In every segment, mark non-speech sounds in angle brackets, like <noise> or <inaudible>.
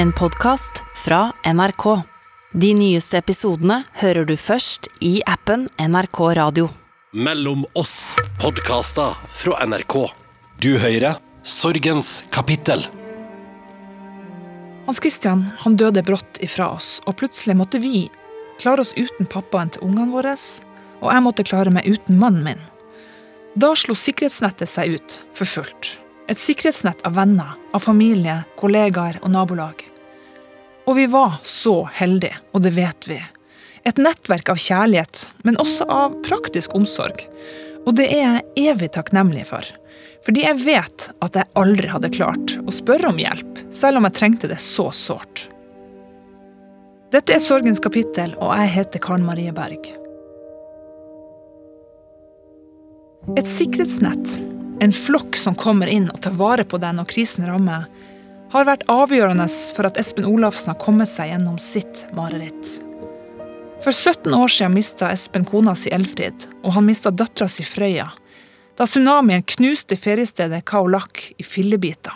En podkast fra NRK. De nyeste episodene hører du først i appen NRK Radio. Mellom oss podkaster fra NRK. Du hører Sorgens kapittel. Hans Christian han døde brått ifra oss, og plutselig måtte vi klare oss uten pappaen til ungene våre, og jeg måtte klare meg uten mannen min. Da slo sikkerhetsnettet seg ut for fullt. Et sikkerhetsnett av venner, av familie, kollegaer og nabolag. Og vi var så heldige, og det vet vi. Et nettverk av kjærlighet, men også av praktisk omsorg. Og det er jeg evig takknemlig for. Fordi jeg vet at jeg aldri hadde klart å spørre om hjelp, selv om jeg trengte det så sårt. Dette er Sorgens kapittel, og jeg heter Karen Marie Berg. Et sikkerhetsnett, en flokk som kommer inn og tar vare på deg når krisen rammer, har vært avgjørende for at Espen Olafsen har kommet seg gjennom sitt mareritt. For 17 år siden mista Espen kona si Elfrid, og han mista dattera si Frøya, da tsunamien knuste feriestedet Kaolak i fillebiter.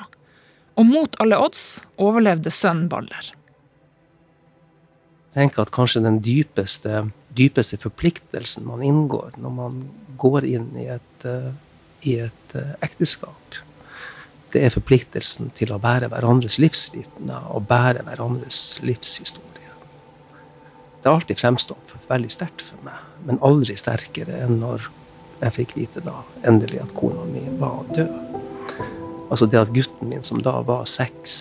Og mot alle odds overlevde sønnen Balder. Jeg tenker at kanskje den dypeste, dypeste forpliktelsen man inngår når man går inn i et, uh, i et uh, ekteskap, det er forpliktelsen til å bære hverandres livsvitner og bære hverandres livshistorie. Det har alltid fremstått veldig sterkt for meg, men aldri sterkere enn når jeg fikk vite da endelig at kona mi var død. Altså det at gutten min, som da var seks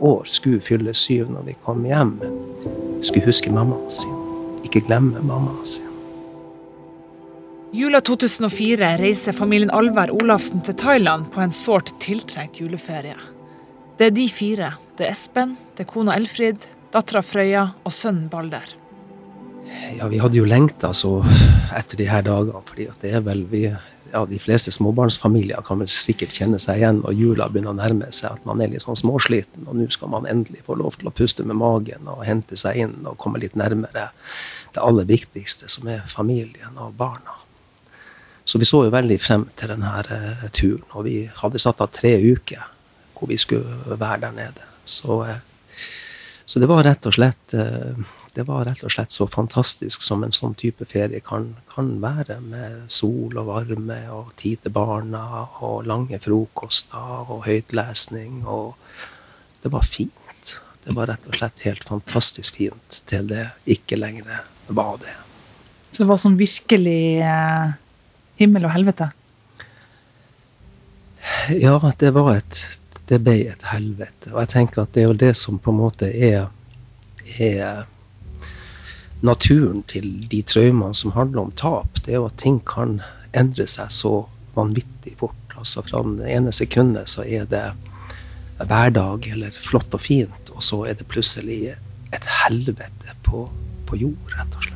år, skulle fylle syv når vi kom hjem, skulle huske mammaen sin. Ikke glemme mammaen sin. Jula 2004 reiser familien Alvær Olafsen til Thailand på en sårt tiltrengt juleferie. Det er de fire. Det er Espen, det er kona Elfrid, dattera Frøya og sønnen Balder. Ja, vi hadde jo lengta så etter de her dagene, fordi det er vel vi ja, De fleste småbarnsfamilier kan vel sikkert kjenne seg igjen når jula begynner å nærme seg, at man er litt sånn småsliten, og nå skal man endelig få lov til å puste med magen og hente seg inn og komme litt nærmere det aller viktigste, som er familien og barna. Så vi så jo veldig frem til denne uh, turen, og vi hadde satt av tre uker hvor vi skulle være der nede. Så, uh, så det var rett og slett uh, det var rett og slett så fantastisk som en sånn type ferie kan, kan være, med sol og varme og tid til barna og lange frokoster og høytlesning. Og det var fint. Det var rett og slett helt fantastisk fint til det ikke lenger var det. Så det var sånn virkelig eh, himmel og helvete? Ja, det var et Det ble et helvete. Og jeg tenker at det er jo det som på en måte er, er naturen til de traumene som handler om tap, det er jo at ting kan endre seg så vanvittig fort. Altså Fra det ene sekundet så er det hverdag eller flott og fint, og så er det plutselig et helvete på, på jord, rett og slett.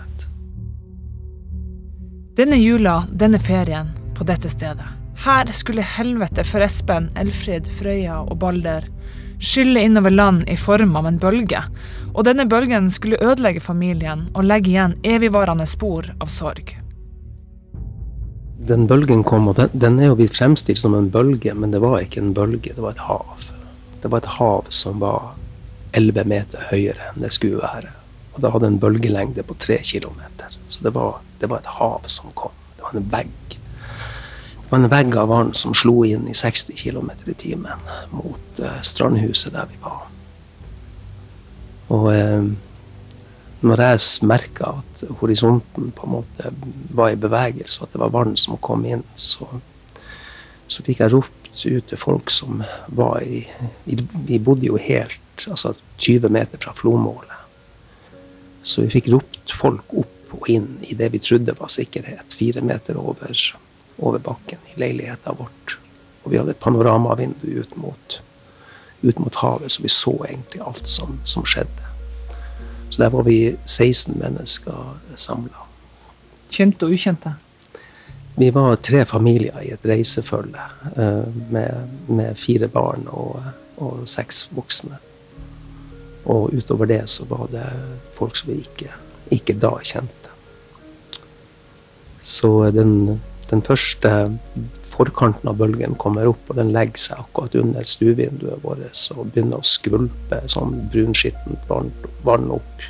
Denne jula, denne ferien, på dette stedet. Her skulle helvete for Espen, Elfrid, Frøya og Balder skylle innover land i form av en bølge, og denne bølgen skulle ødelegge familien og legge igjen evigvarende spor av sorg. Den bølgen kom, og den, den er jo blitt fremstilt som en bølge, men det var ikke en bølge, det var et hav. Det var et hav som var elleve meter høyere enn det skulle være. Og det hadde en bølgelengde på tre kilometer. Så det var, det var et hav som kom. Det var en vegg. Det var en vegg av vann som slo inn i 60 km i timen mot uh, strandhuset der vi var. Og uh, når jeg merka at horisonten på en måte var i bevegelse, og at det var vann som kom inn, så, så fikk jeg ropt ut til folk som var i Vi bodde jo helt altså 20 meter fra flomålet. Så vi fikk ropt folk opp og inn i det vi trodde var sikkerhet, fire meter over, over bakken i leiligheta vårt. Og vi hadde et panoramavindu ut mot, ut mot havet, så vi så egentlig alt som, som skjedde. Så der var vi 16 mennesker samla. Kjente og ukjente? Vi var tre familier i et reisefølge uh, med, med, fire barn og, og, seks voksne. Og utover det så var det folk som vi ikke, ikke da kjente. Så den, den første forkanten av bølgen kommer opp, og den legger seg akkurat under stuevinduet vårt og begynner å skvulpe sånn brunskittent vann, opp.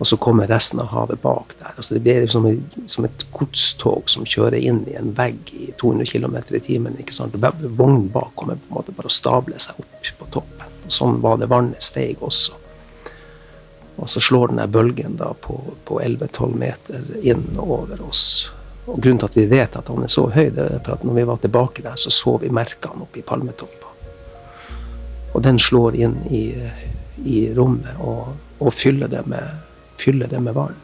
Og så kommer resten av havet bak der. Altså det blir som, som et godstog som kjører inn i en vegg i 200 km i timen. ikke sant? Vognen bak kommer på en måte bare å stable seg opp på toppen. Og sånn var det vannet steg også. Og så slår denne bølgen da på, på 11-12 meter inn over oss. Og Grunnen til at vi vet at han er så høy, det er for at når vi var tilbake der, så så vi merkene oppe i palmetoppa. Og den slår inn i, i rommet og, og fyller, det med, fyller, det med, vann.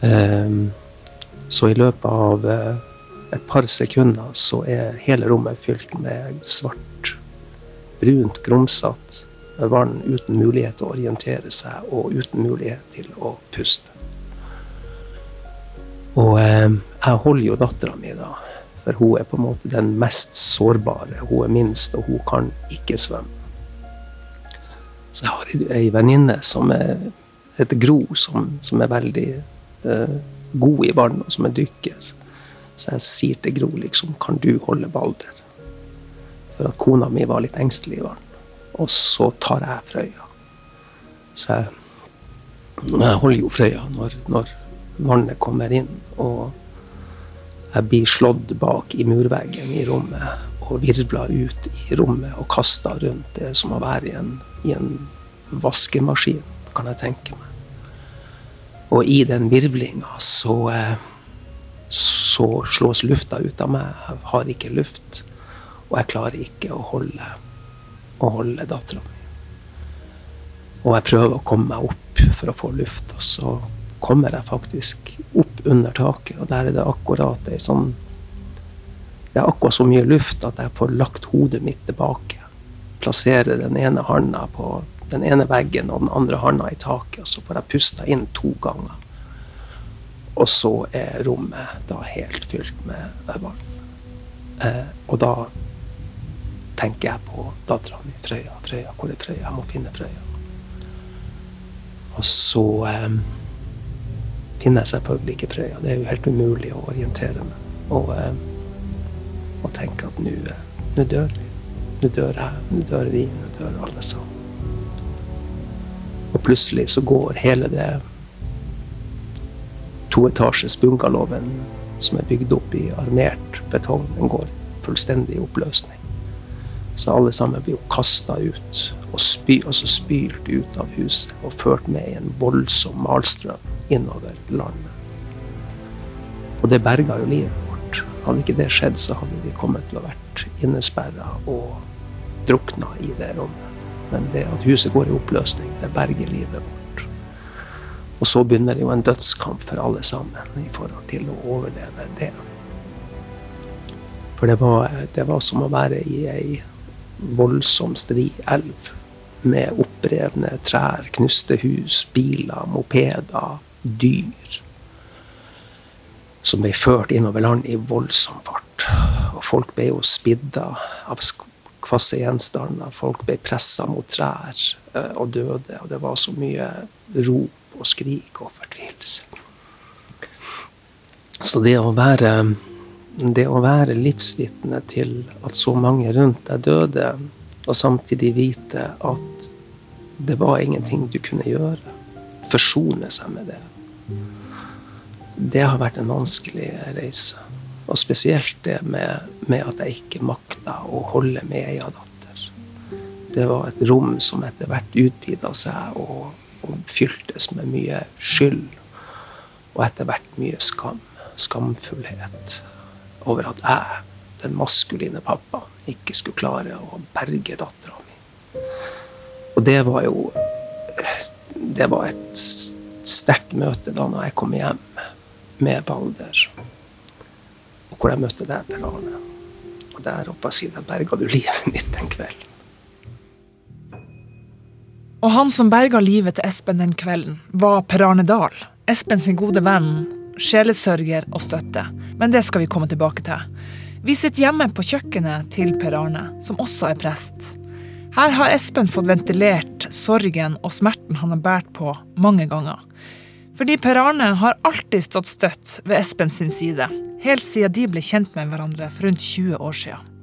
Um, så i løpet av uh, et par sekunder så er hele rommet fylt med svart, brunt, grumsete vann uten mulighet til å orientere seg og uten mulighet til å puste. Og eh, jeg holder jo dattera mi, da. For hun er på en måte den mest sårbare. Hun er minst, og hun kan ikke svømme. Så jeg har ei venninne som er, heter Gro, som, som er veldig eh, god i vann, og som er dykker. Så jeg sier til Gro liksom Kan du holde Balder? For at kona mi var litt engstelig i vann. Og så tar jeg Frøya. Så jeg, jeg holder jo Frøya når, når vannet kommer inn. Og jeg blir slått bak i murveggen i rommet og virvla ut i rommet og kasta rundt. Det som å være i en, i en vaskemaskin, kan jeg tenke meg. Og i den virvlinga så, eh, så slås lufta ut av meg. Jeg har ikke luft. Og jeg klarer ikke å holde å holde dattera mi. Og jeg prøver å komme meg opp for å få luft, og så kommer jeg faktisk opp under taket, og der er det akkurat ei sånn Det er akkurat så mye luft at jeg får lagt hodet mitt tilbake. Plasserer den ene handa på den ene veggen og den andre handa i taket, og så får jeg pusta inn to ganger. Og så er rommet da helt fylt med vann. Eh, og da tenker jeg på dattera mi. Frøya, Frøya, hvor er Frøya? Jeg må finne Frøya. Og så eh, finner jeg selvfølgelig ikke Frøya. Det er jo helt umulig å orientere meg. Og, eh, og tenke at nå eh, dør vi. Nå dør jeg, nå dør vi, nå dør alle sammen. Og plutselig så går hele det toetasjes bungalowen som er bygd opp i armert betong, den går fullstendig i oppløsning. Så alle sammen blir jo kasta ut og spy, altså spylt ut av huset og ført med i en voldsom malstrøm innover landet. Og det berga jo livet vårt. Hadde ikke det skjedd, så hadde vi kommet til å vært innesperra og drukna i det rommet. Men det at huset går i oppløsning, det berger livet vårt. Og så begynner det jo en dødskamp for alle sammen i forhold til å overleve det. For det var, det var som å være i ei voldsom stri elv med opprevne trær, knuste hus, biler, mopeder, dyr. Som ble ført innover land i voldsom fart. Og folk ble jo spidda av kvasse gjenstander. Folk ble pressa mot trær eh, og døde. Og det var så mye rop og skrik og fortvilelse. Så det å være det å være livsvitne til at så mange rundt deg døde, og samtidig vite at det var ingenting du kunne gjøre, forsone seg med det, det har vært en vanskelig reise. Og spesielt det med, med at jeg ikke makta å holde med ei datter. Det var et rom som etter hvert utvida seg og, og fyltes med mye skyld. Og etter hvert mye skam. Skamfullhet over at jeg, den maskuline pappaen, ikke skulle klare å berge dattera mi. Og det var jo Det var et sterkt møte da når jeg kom hjem med Balder. Og hvor jeg møtte deg, Per Arne. Og der oppe si der berga du livet <laughs> mitt den kvelden. Og han som berga livet til Espen den kvelden, var Per Arne Dahl. Espen sin gode venn sjelesørger og støtte, men det skal vi komme tilbake til. Vi sitter hjemme på kjøkkenet til Per Arne, som også er prest. Her har Espen fått ventilert sorgen og smerten han har båret på mange ganger. Fordi Per Arne har alltid stått støtt ved Espen sin side, helt siden de ble kjent med hverandre for rundt 20 år siden.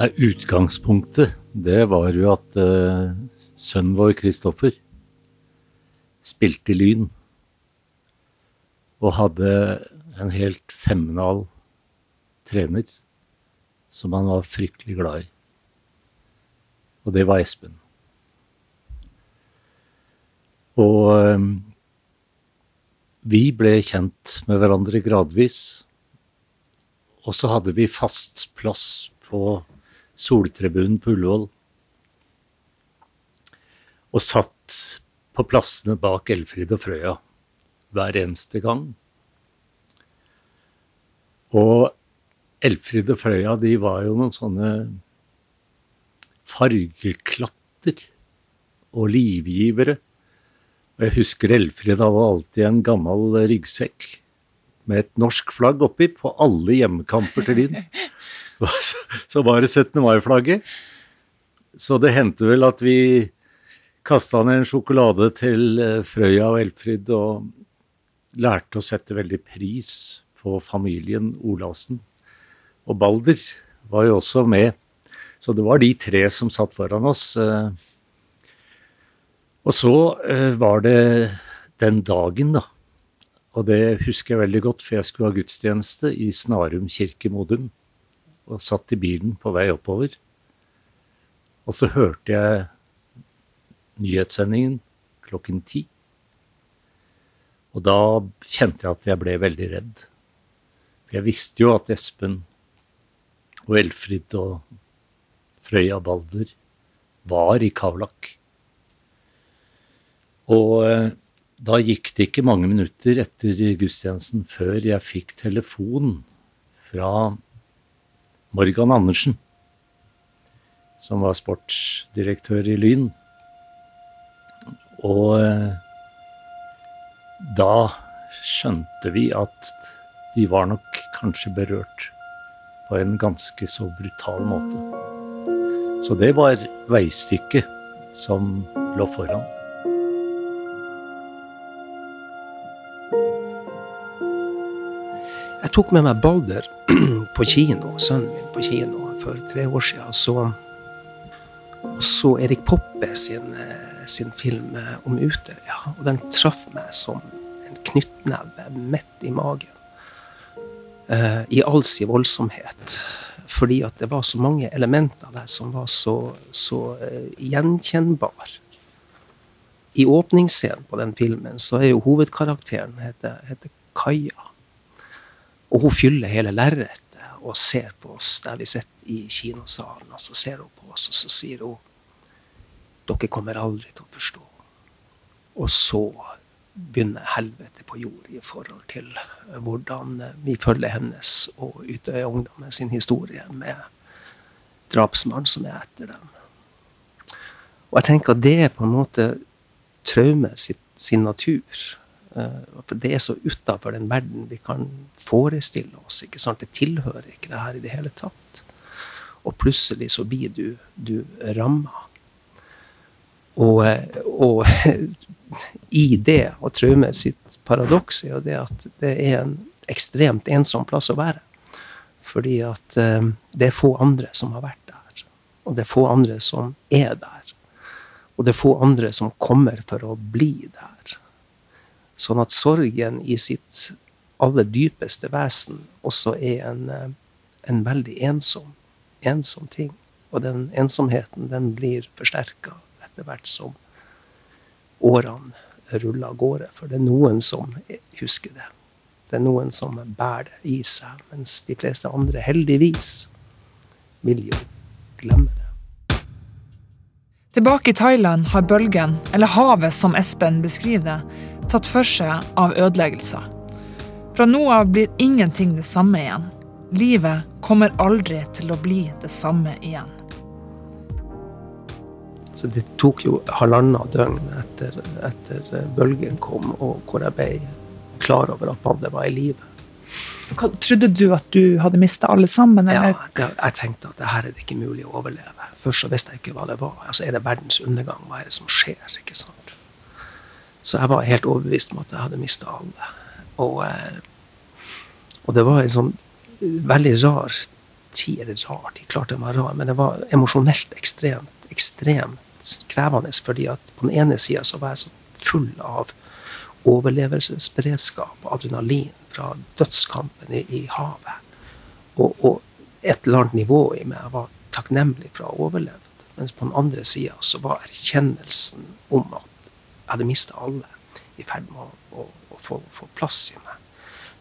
Nei, utgangspunktet, det var jo at uh, sønnen vår Kristoffer spilte i Lyn. Og hadde en helt fenomenal trener som han var fryktelig glad i. Og det var Espen. Og um, vi ble kjent med hverandre gradvis. Og så hadde vi fast plass på Soltribunen på Ullevål. Og satt på plassene bak Elfrid og Frøya hver eneste gang. Og Elfrid og Frøya de var jo noen sånne fargeklatter og livgivere. Og jeg husker Elfrid hadde alltid en gammel ryggsekk med et norsk flagg oppi på alle hjemmekamper til Lyn. <laughs> Så, så var det 17. mai-flagget. Så det hendte vel at vi kasta ned en sjokolade til eh, Frøya og Elfrid og lærte å sette veldig pris på familien Olavsen. Og Balder var jo også med. Så det var de tre som satt foran oss. Eh. Og så eh, var det den dagen, da. Og det husker jeg veldig godt, for jeg skulle ha gudstjeneste i Snarum kirke Modum. Og satt i bilen på vei oppover. Og så hørte jeg nyhetssendingen klokken ti. Og da kjente jeg at jeg ble veldig redd. For jeg visste jo at Espen og Elfrid og Frøya Balder var i Kavlak. Og eh, da gikk det ikke mange minutter etter gudstjenesten før jeg fikk telefon fra Morgan Andersen, som var sportsdirektør i Lyn. Og eh, da skjønte vi at de var nok kanskje berørt på en ganske så brutal måte. Så det var veistykket som lå foran. Jeg tok med meg Balder <clears throat> på kino, sønnen min på kino for tre år siden. Så, så Erik Poppe sin, eh, sin film eh, om Utøya. Og den traff meg som en knyttneve midt i magen. Uh, I all sin voldsomhet. Fordi at det var så mange elementer der som var så, så uh, gjenkjennbare. I åpningsscenen på den filmen så er jo hovedkarakteren heter, heter Kaja. Og hun fyller hele lerretet og ser på oss der vi sitter i kinosalen. Og så ser hun på oss, og så sier hun dere kommer aldri til å forstå. Og så begynner helvete på jord i forhold til hvordan vi følger hennes og Utøya Ungdom sin historie med drapsmannen som er etter dem. Og jeg tenker at det er på en måte traume sin natur. Eh, for det er så utafor den verden vi kan forestille oss. ikke sant? Det tilhører ikke det her i det hele tatt. Og plutselig så blir du, du ramma. Og, og, <laughs> i det, og traumet sitt paradoks, er jo det at det er en ekstremt ensom plass å være. Fordi at um, det er få andre som har vært der. Og det er få andre som er der. Og det er få andre som kommer for å bli der. Sånn at sorgen i sitt aller dypeste vesen også er en, eh, en veldig ensom, ensom ting. Og den ensomheten den blir forsterka etter hvert som årene ruller av gårde. For det er noen som husker det. Det er noen som bærer det i seg, mens de fleste andre heldigvis vil jo glemme det. Tilbake i Thailand har bølgen, eller havet som Espen beskriver det, tatt for seg av ødeleggelser. Fra nå av blir ingenting det samme igjen. Livet kommer aldri til å bli det samme igjen. Så det tok jo halvannet døgn etter, etter bølgen kom, og hvor jeg ble klar over at Madde var i live. Trodde du at du hadde mista alle sammen? Eller? Ja, jeg tenkte at det her er det ikke mulig å overleve. Først så visste jeg ikke hva det var. Altså, Er det verdens undergang? Hva er det som skjer? ikke sant? Så jeg var helt overbevist om at jeg hadde mista alle. Og, eh, og det var en sånn veldig rar tid. Eller rar tid, klart det var rar, men det var emosjonelt ekstremt, ekstremt krevende. fordi at på den ene sida så var jeg så full av overlevelsesberedskap og adrenalin fra dødskampen i, i havet. Og, og, et eller annet nivå i meg var takknemlig for å ha overlevd. Mens på den andre sida så var erkjennelsen om at jeg hadde mista alle, i ferd med å, å, å få, få, plass i meg.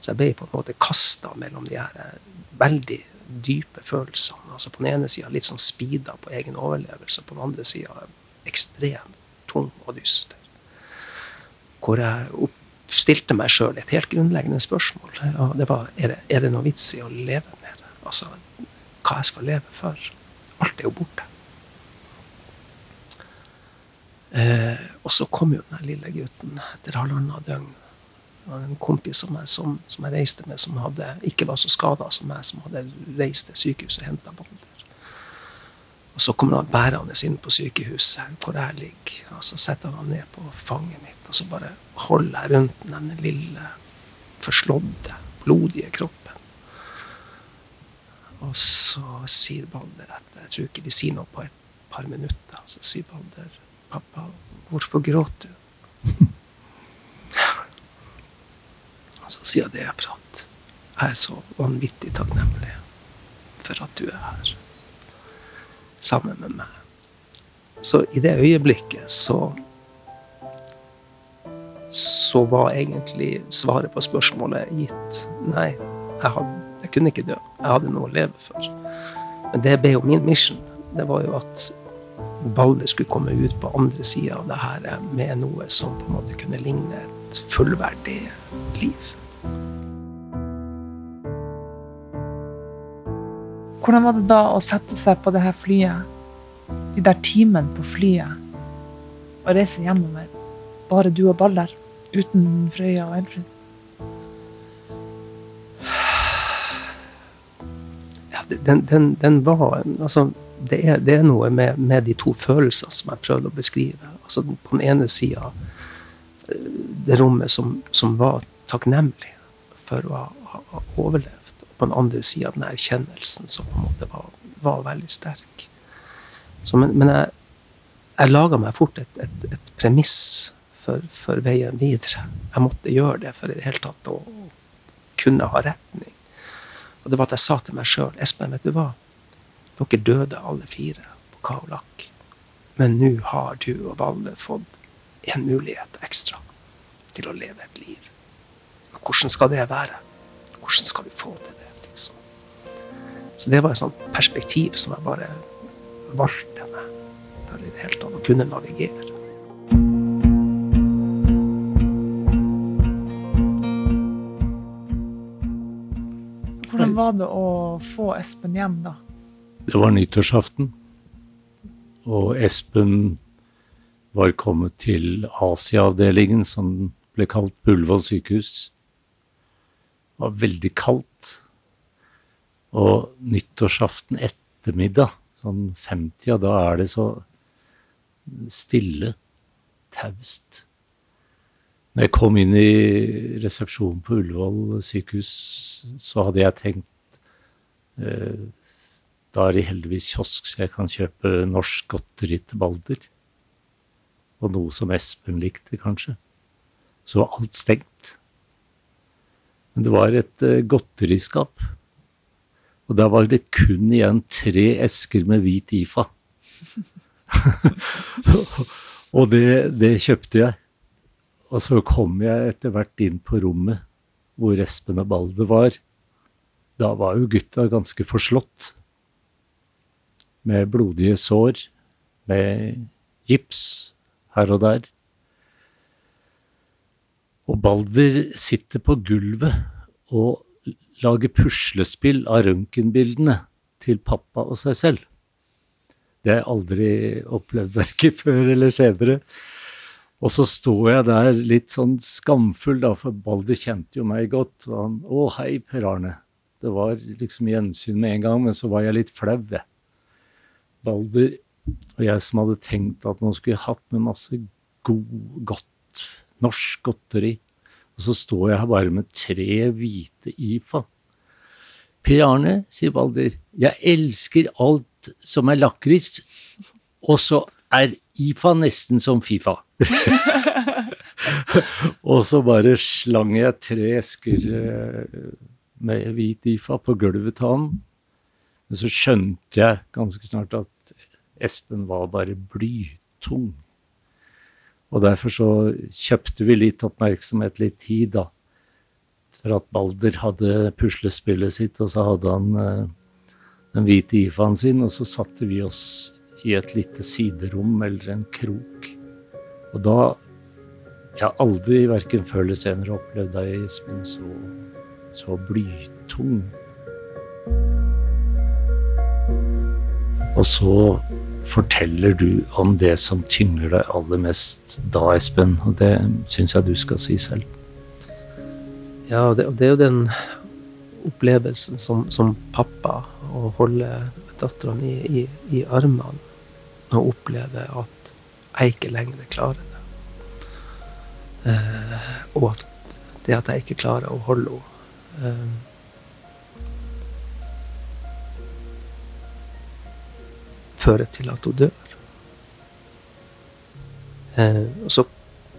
Så jeg ble på en måte kasta mellom de her eh, veldig dype følelsene. Altså På den ene sida litt sånn speeda på egen overlevelse, på den andre sida ekstremt tung og dyster. Hvor jeg stilte meg sjøl et helt grunnleggende spørsmål. Ja, det var er det, er det noe vits i å leve det? Altså hva jeg skal leve for? Alt er jo borte. Eh, og så kom jo den lille gutten etter halvannet døgn. Det var en kompis av meg som, som, jeg reiste med, som hadde, ikke var så skada som meg, som hadde reist til sykehuset og henta Balder. Og så kommer han bærende inn på sykehuset hvor jeg ligger. Og så setter han ned på fanget mitt, og så bare holder jeg rundt den lille, forslådde, blodige kroppen. Og så sier Balder etter Jeg tror ikke de sier noe på et par minutter. Så sier Balder 'Pappa, hvorfor gråter du?' Og så jeg det for at jeg er så vanvittig takknemlig for at du er her sammen med meg. Så i det øyeblikket så så var egentlig svaret på spørsmålet gitt. Nei, jeg, hadde, jeg kunne ikke dø. Jeg hadde noe å leve for. Men det ble jo min mission. Det var jo at Balder skulle komme ut på andre sida av det her med noe som på en måte kunne ligne et fullverdig liv. Hvordan var det da å sette seg på det her flyet, de der timene på flyet, og reise hjemover? Bare du og Balder, uten Frøya og Elfrid? Ja, den, den, den var Altså det er, det er noe med, med, de to følelsene som jeg prøvde å beskrive. Altså På den ene sida eh, det rommet som, som, var takknemlig for å ha, ha overlevd. Og på den andre sida den erkjennelsen som på en måte var, var veldig sterk. Så, men, men, jeg, jeg laga meg fort et, et, et premiss for, for, veien videre. Jeg måtte gjøre det for i det hele tatt å kunne ha retning. Og det var at jeg sa til meg sjøl Espen, vet du hva? Dere døde alle fire på Kaolak. Men nå har du og Valle fått en mulighet ekstra til å leve et liv. Hvordan skal det være? Hvordan skal du få til det? liksom? Så det var et sånt perspektiv som jeg bare valgte meg for i det hele tatt å kunne navigere. Hvordan var det å få Espen hjem, da? Det var nyttårsaften, og Espen var kommet til Asia-avdelingen, som ble kalt Ullevål sykehus. Det var veldig kaldt. Og nyttårsaften ettermiddag, sånn 50, da er det så stille, taust. Når jeg kom inn i resepsjonen på Ullevål sykehus, så hadde jeg tenkt eh, da er det heldigvis kiosk, så jeg kan kjøpe norsk godteri til Balder. Og noe som Espen likte, kanskje. Så var alt stengt. Men det var et uh, godteriskap. Og da var det kun igjen tre esker med hvit IFA. <laughs> og det, det kjøpte jeg. Og så kom jeg etter hvert inn på rommet hvor Espen og Balder var. Da var jo gutta ganske forslått med blodige sår, med gips her og der. Og Balder sitter på gulvet og lager puslespill av røntgenbildene til pappa og seg selv. Det har jeg aldri opplevd <laughs> verken før eller senere. Og så står jeg der litt sånn skamfull, da, for Balder kjente jo meg godt. Og han 'Å, hei, Per Arne'. Det var liksom gjensyn med en gang, men så var jeg litt flau, jeg. Balder og jeg som hadde tenkt at man skulle hatt med masse god, godt Norsk godteri. Og så står jeg her bare med tre hvite IFA. Per Arne, sier Balder, jeg elsker alt som er lakris, og så er IFA nesten som Fifa. <laughs> og så bare slang jeg tre esker eh, med hvit IFA på gulvet til han. Men så skjønte jeg ganske snart at Espen var bare blytung. Og derfor så kjøpte vi litt oppmerksomhet, litt tid, da. For at Balder hadde puslespillet sitt, og så hadde han eh, den hvite IFA-en sin, og så satte vi oss i et lite siderom eller en krok. Og da Jeg har aldri, verken før eller senere, opplevd deg, Espen, så, så blytung. Og så forteller du om det som tynger deg aller mest da, Espen. Og det syns jeg du skal si selv. Ja, det, det er jo den opplevelsen som, som pappa å holde dattera mi i, i armene og oppleve at jeg ikke lenger klarer det. Eh, og at det at jeg ikke klarer å holde henne eh, Fører til at hun dør. Eh, og så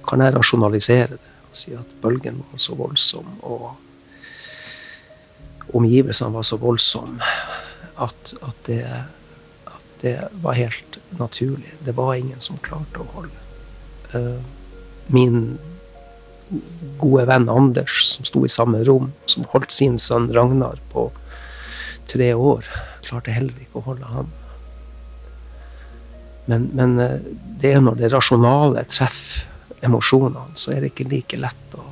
kan jeg rasjonalisere det og si at bølgen var så voldsom, og omgivelsene var så voldsomme at, at, det, at, det, var helt naturlig. Det var ingen som klarte å holde. Eh, min gode venn Anders, som sto i samme rom, som holdt sin sønn Ragnar på tre år, klarte heller ikke å holde ham. Men, men uh, det er når det rasjonale treffer emosjonene, så er det ikke like lett å,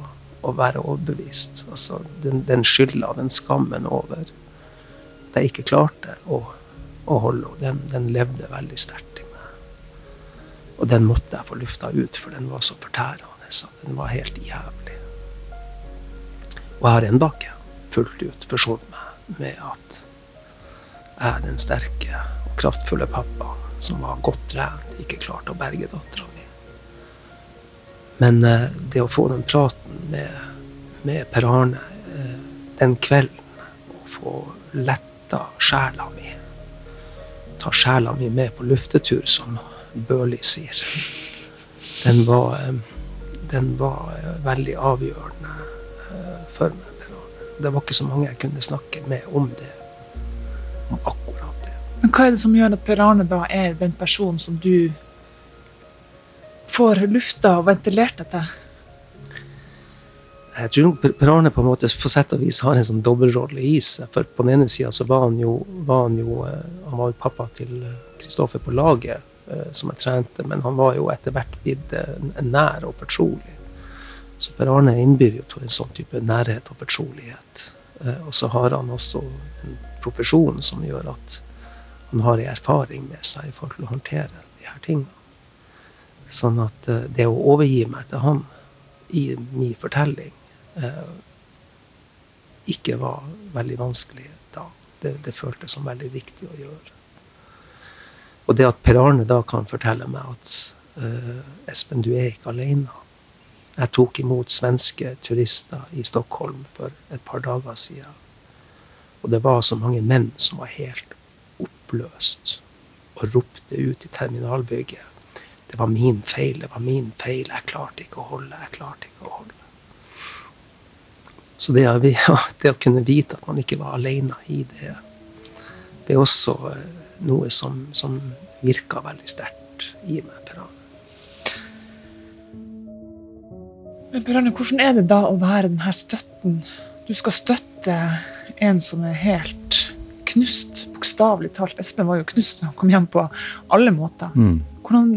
å være overbevist. Altså, den, den skylda, den skammen over at jeg ikke klarte å, å holde den, den, levde veldig sterkt i meg. Og den måtte jeg få lufta ut, for den var så fortærende. at den var helt jævlig. Og jeg har ennå ikke fullt ut forsont meg med at jeg er den sterke og kraftfulle pappaen som var godt trent, ikke klarte å berge dattera mi. Men eh, det å få den praten med, med Per Arne eh, den kvelden, å få letta sjela mi Ta sjela mi med på luftetur, som Børli sier. Den var, eh, den var veldig avgjørende for meg. Det var ikke så mange jeg kunne snakke med om det. Om akkurat. Men hva er det som gjør at Per Arne da er den personen som du får lufta og ventilert etter? Jeg tror Per Arne på en måte på sett og vis har en sånn dobbeltrolle i seg. For på den ene sida så var han jo, var han, jo eh, han var jo pappa til Kristoffer på laget, eh, som jeg trente, men han var jo etter hvert blitt eh, nær og fortrolig. Så Per Arne innbyr jo til en sånn type nærhet og fortrolighet. Og så har han også en profesjon som gjør at han har en erfaring med seg i forhold til å håndtere de her tingene. Sånn at eh, det å overgi meg til han i min fortelling eh, ikke var veldig vanskelig da. Det, det føltes som veldig viktig å gjøre. Og det at Per Arne da kan fortelle meg at eh, Espen, du er ikke alene. Jeg tok imot svenske turister i Stockholm for et par dager siden. Og det var så mange menn som var helt oppløst og ropte ut i terminalbygget det var min feil, det var min feil. Jeg klarte ikke å holde, jeg klarte ikke å holde. Så det, <laughs> det, å kunne vite at man ikke var alene i det, det er også eh, noe som, som virka veldig sterkt i meg. Per Men Per Arne, hvordan er det da å være denne støtten? Du skal støtte en som er helt knust, bokstavelig talt. Espen var jo knust da han kom hjem på alle måter. Mm. Hvordan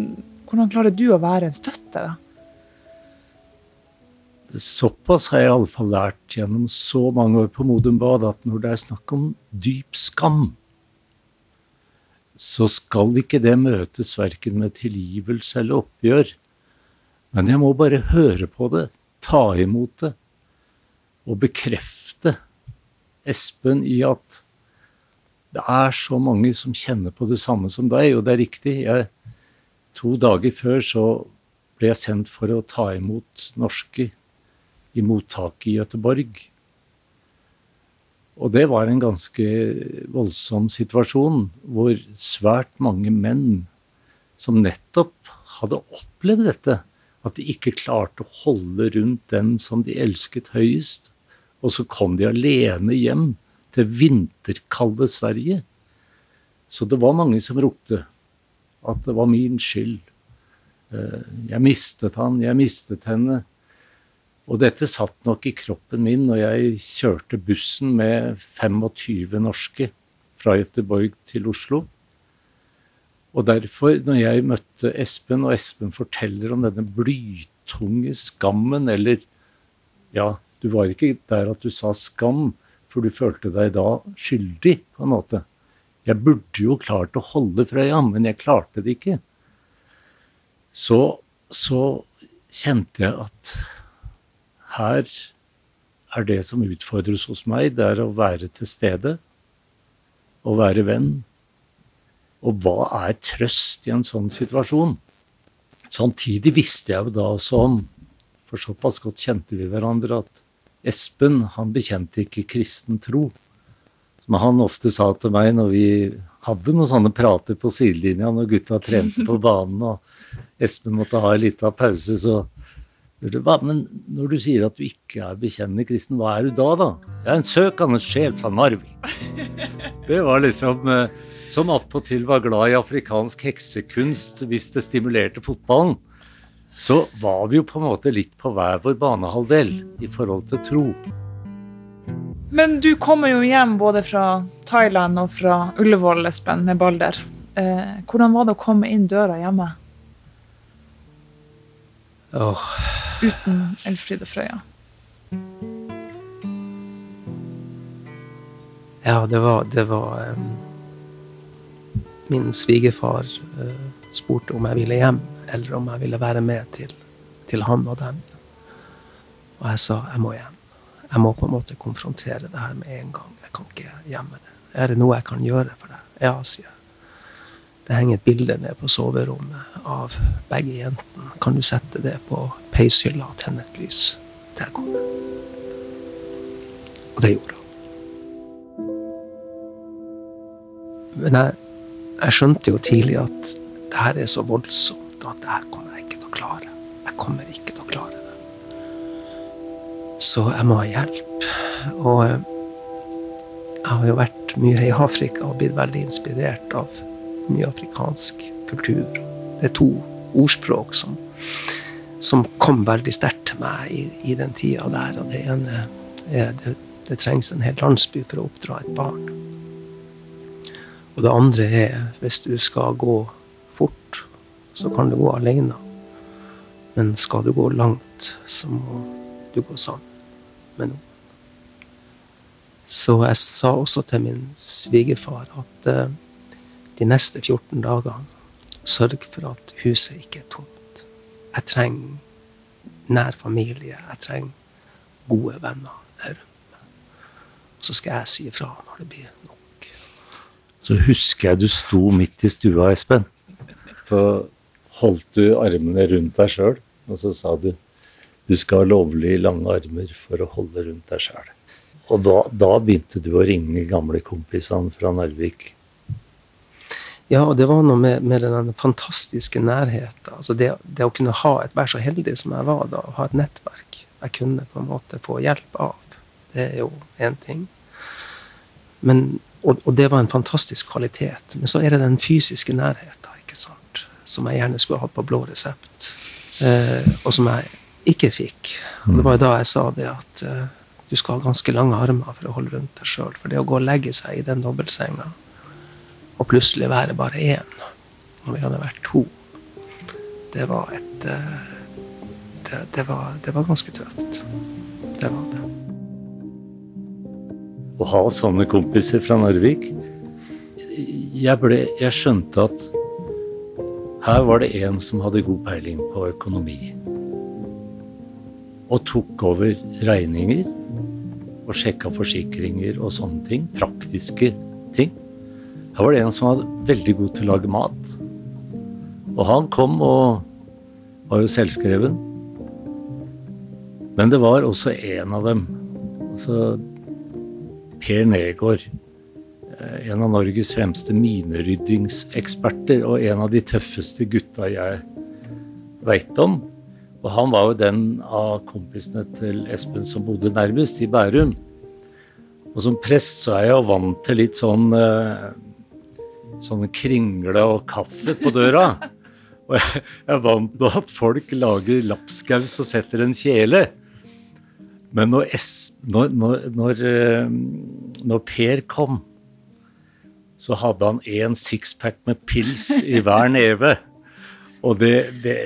hvordan klarer du å være en støtte? da? Såpass har jeg iallfall lært gjennom så mange år på Modum Bad at når det er snakk om dyp skam, så skal ikke det møtes verken med tilgivelse eller oppgjør. Men jeg må bare høre på det, ta imot det, og bekrefte Espen i at det er så mange som kjenner på det samme som deg, og det er riktig. Jeg To dager før så ble jeg sendt for å ta imot norske i mottaket i Gøteborg. Og det var en ganske voldsom situasjon, hvor svært mange menn som nettopp hadde opplevd dette, at de ikke klarte å holde rundt den som de elsket høyest, og så kom de alene hjem til vinterkalde Sverige. Så det var mange som ropte at det var min skyld. Eh, jeg mistet han, jeg mistet henne. Og dette satt nok i kroppen min når jeg kjørte bussen med 25 norske fra Göteborg til Oslo. Og derfor, når jeg møtte Espen, og Espen forteller om denne blytunge skammen, eller ja, du var ikke der at du sa skam, for du følte deg da skyldig, på en måte. Jeg burde jo klart å holde Frøya, men jeg klarte det ikke. Så, så kjente jeg at her er det som utfordres hos meg, det er å være til stede. Å være venn. Og hva er trøst i en sånn situasjon? Samtidig visste jeg jo da som for såpass godt kjente vi hverandre, at Espen han bekjente ikke kristen tro. Som han ofte sa til meg når vi hadde noen sånne prater på sidelinja når gutta trente på banen og Espen måtte ha en liten pause, så men når du sier at du ikke er bekjennende kristen, hva er du da, da? Jeg er en søkende sjel fra Narvik. <laughs> Det var liksom eh, Som attpåtil var glad i afrikansk heksekunst hvis det stimulerte fotballen. Så var vi jo på en måte litt på hver vår banehalvdel i forhold til tro. Men du kommer jo hjem både fra Thailand og fra Ullevål, Espen, med Balder. Eh, hvordan var det å komme inn døra hjemme? Åh, uten Elfrid og Frøya. Ja, det var, det var um, Min svigerfar uh, spurte om jeg ville hjem, eller om jeg ville være med til, til han og dem. Og jeg sa jeg må hjem. Jeg må på en måte konfrontere det her med en gang. Jeg kan ikke gjemme det. Er det noe jeg kan gjøre for deg? Ja, sier jeg. Det henger et bilde ned på soverommet av begge jentene. Kan du sette det på peishylla og tenne et lys til jeg kommer? Og det gjorde han. Men jeg, jeg skjønte jo tidlig at det her er så voldsomt, og at her kommer jeg ikke til å klare. Jeg kommer ikke til å klare det. Så jeg må ha hjelp. Og jeg har jo vært mye i Afrika og blitt veldig inspirert av mye afrikansk kultur. Det er to ordspråk som, som kom veldig sterkt til meg i, i, den tida der. Og det ene er det, det trengs en hel landsby for å oppdra et barn. Og det andre er hvis du skal gå så kan du gå alene. Men skal du gå langt, så må du gå sammen med noen. Så jeg sa også til min svigerfar at uh, de neste 14 dagene sørg for at huset ikke er tomt. Jeg trenger nær familie. Jeg trenger gode venner. Så skal jeg si ifra når det blir nok. Så husker jeg du sto midt i stua, Espen. Så holdt du armene rundt deg sjøl, og så sa du du skal ha lovlig lange armer for å holde rundt deg sjæl. Og da, da, begynte du å ringe gamle kompisene fra Narvik ja, og det var noe med, med den fantastiske nærheten. Altså det, det, å kunne ha et, være så heldig som jeg var da, å ha et nettverk jeg kunne på en måte få hjelp av. Det er jo én ting. Men, og, og, det var en fantastisk kvalitet. Men så er det den fysiske nærheten ikke sant? Som jeg gjerne skulle hatt på blå resept, eh, og som jeg ikke fikk. Og det var da jeg sa det at eh, du skal ha ganske lange armer for å holde rundt deg sjøl. For det å gå og legge seg i den dobbeltsenga og plutselig være bare én når vi hadde vært to. Det var et eh, det, det, var, det var ganske tøft. Det var det. Å ha sånne kompiser fra Narvik jeg, ble, jeg skjønte at her var det en som hadde god peiling på økonomi. Og tok over regninger og sjekka forsikringer og sånne ting. Praktiske ting. Her var det en som var veldig god til å lage mat. Og han kom og var jo selvskreven. Men det var også en av dem, altså Per Negård. Eh, En av Norges fremste mineryddingseksperter og en av de tøffeste gutta jeg veit om. Og han var jo den av kompisene til Espen som bodde nærmest, i Bærum. Og som prest så er jeg jo vant til litt sånn eh, sånn kringle og kaffe på døra. <laughs> Og jeg er vant med at folk lager lapskaus og setter en kjele. Men når, es, når, når, når, eh, Per kom, så hadde han én sixpack med pils i hver neve. Og det, det,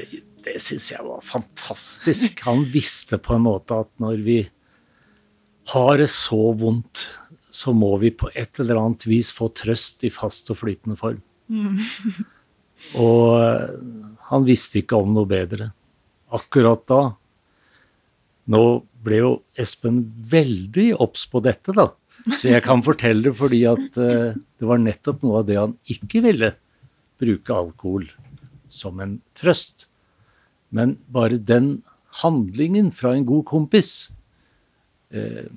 det syns jeg var fantastisk. Han visste på en måte at når vi har det så vondt, så må vi på et eller annet vis få trøst i fast og flytende form. Og eh, han visste ikke om noe bedre. Akkurat da Nå ble jo Espen veldig obs på dette, da. Så jeg kan fortelle det fordi at eh, det var nettopp noe av det han ikke ville. Bruke alkohol som en trøst. Men bare den handlingen fra en god kompis eh,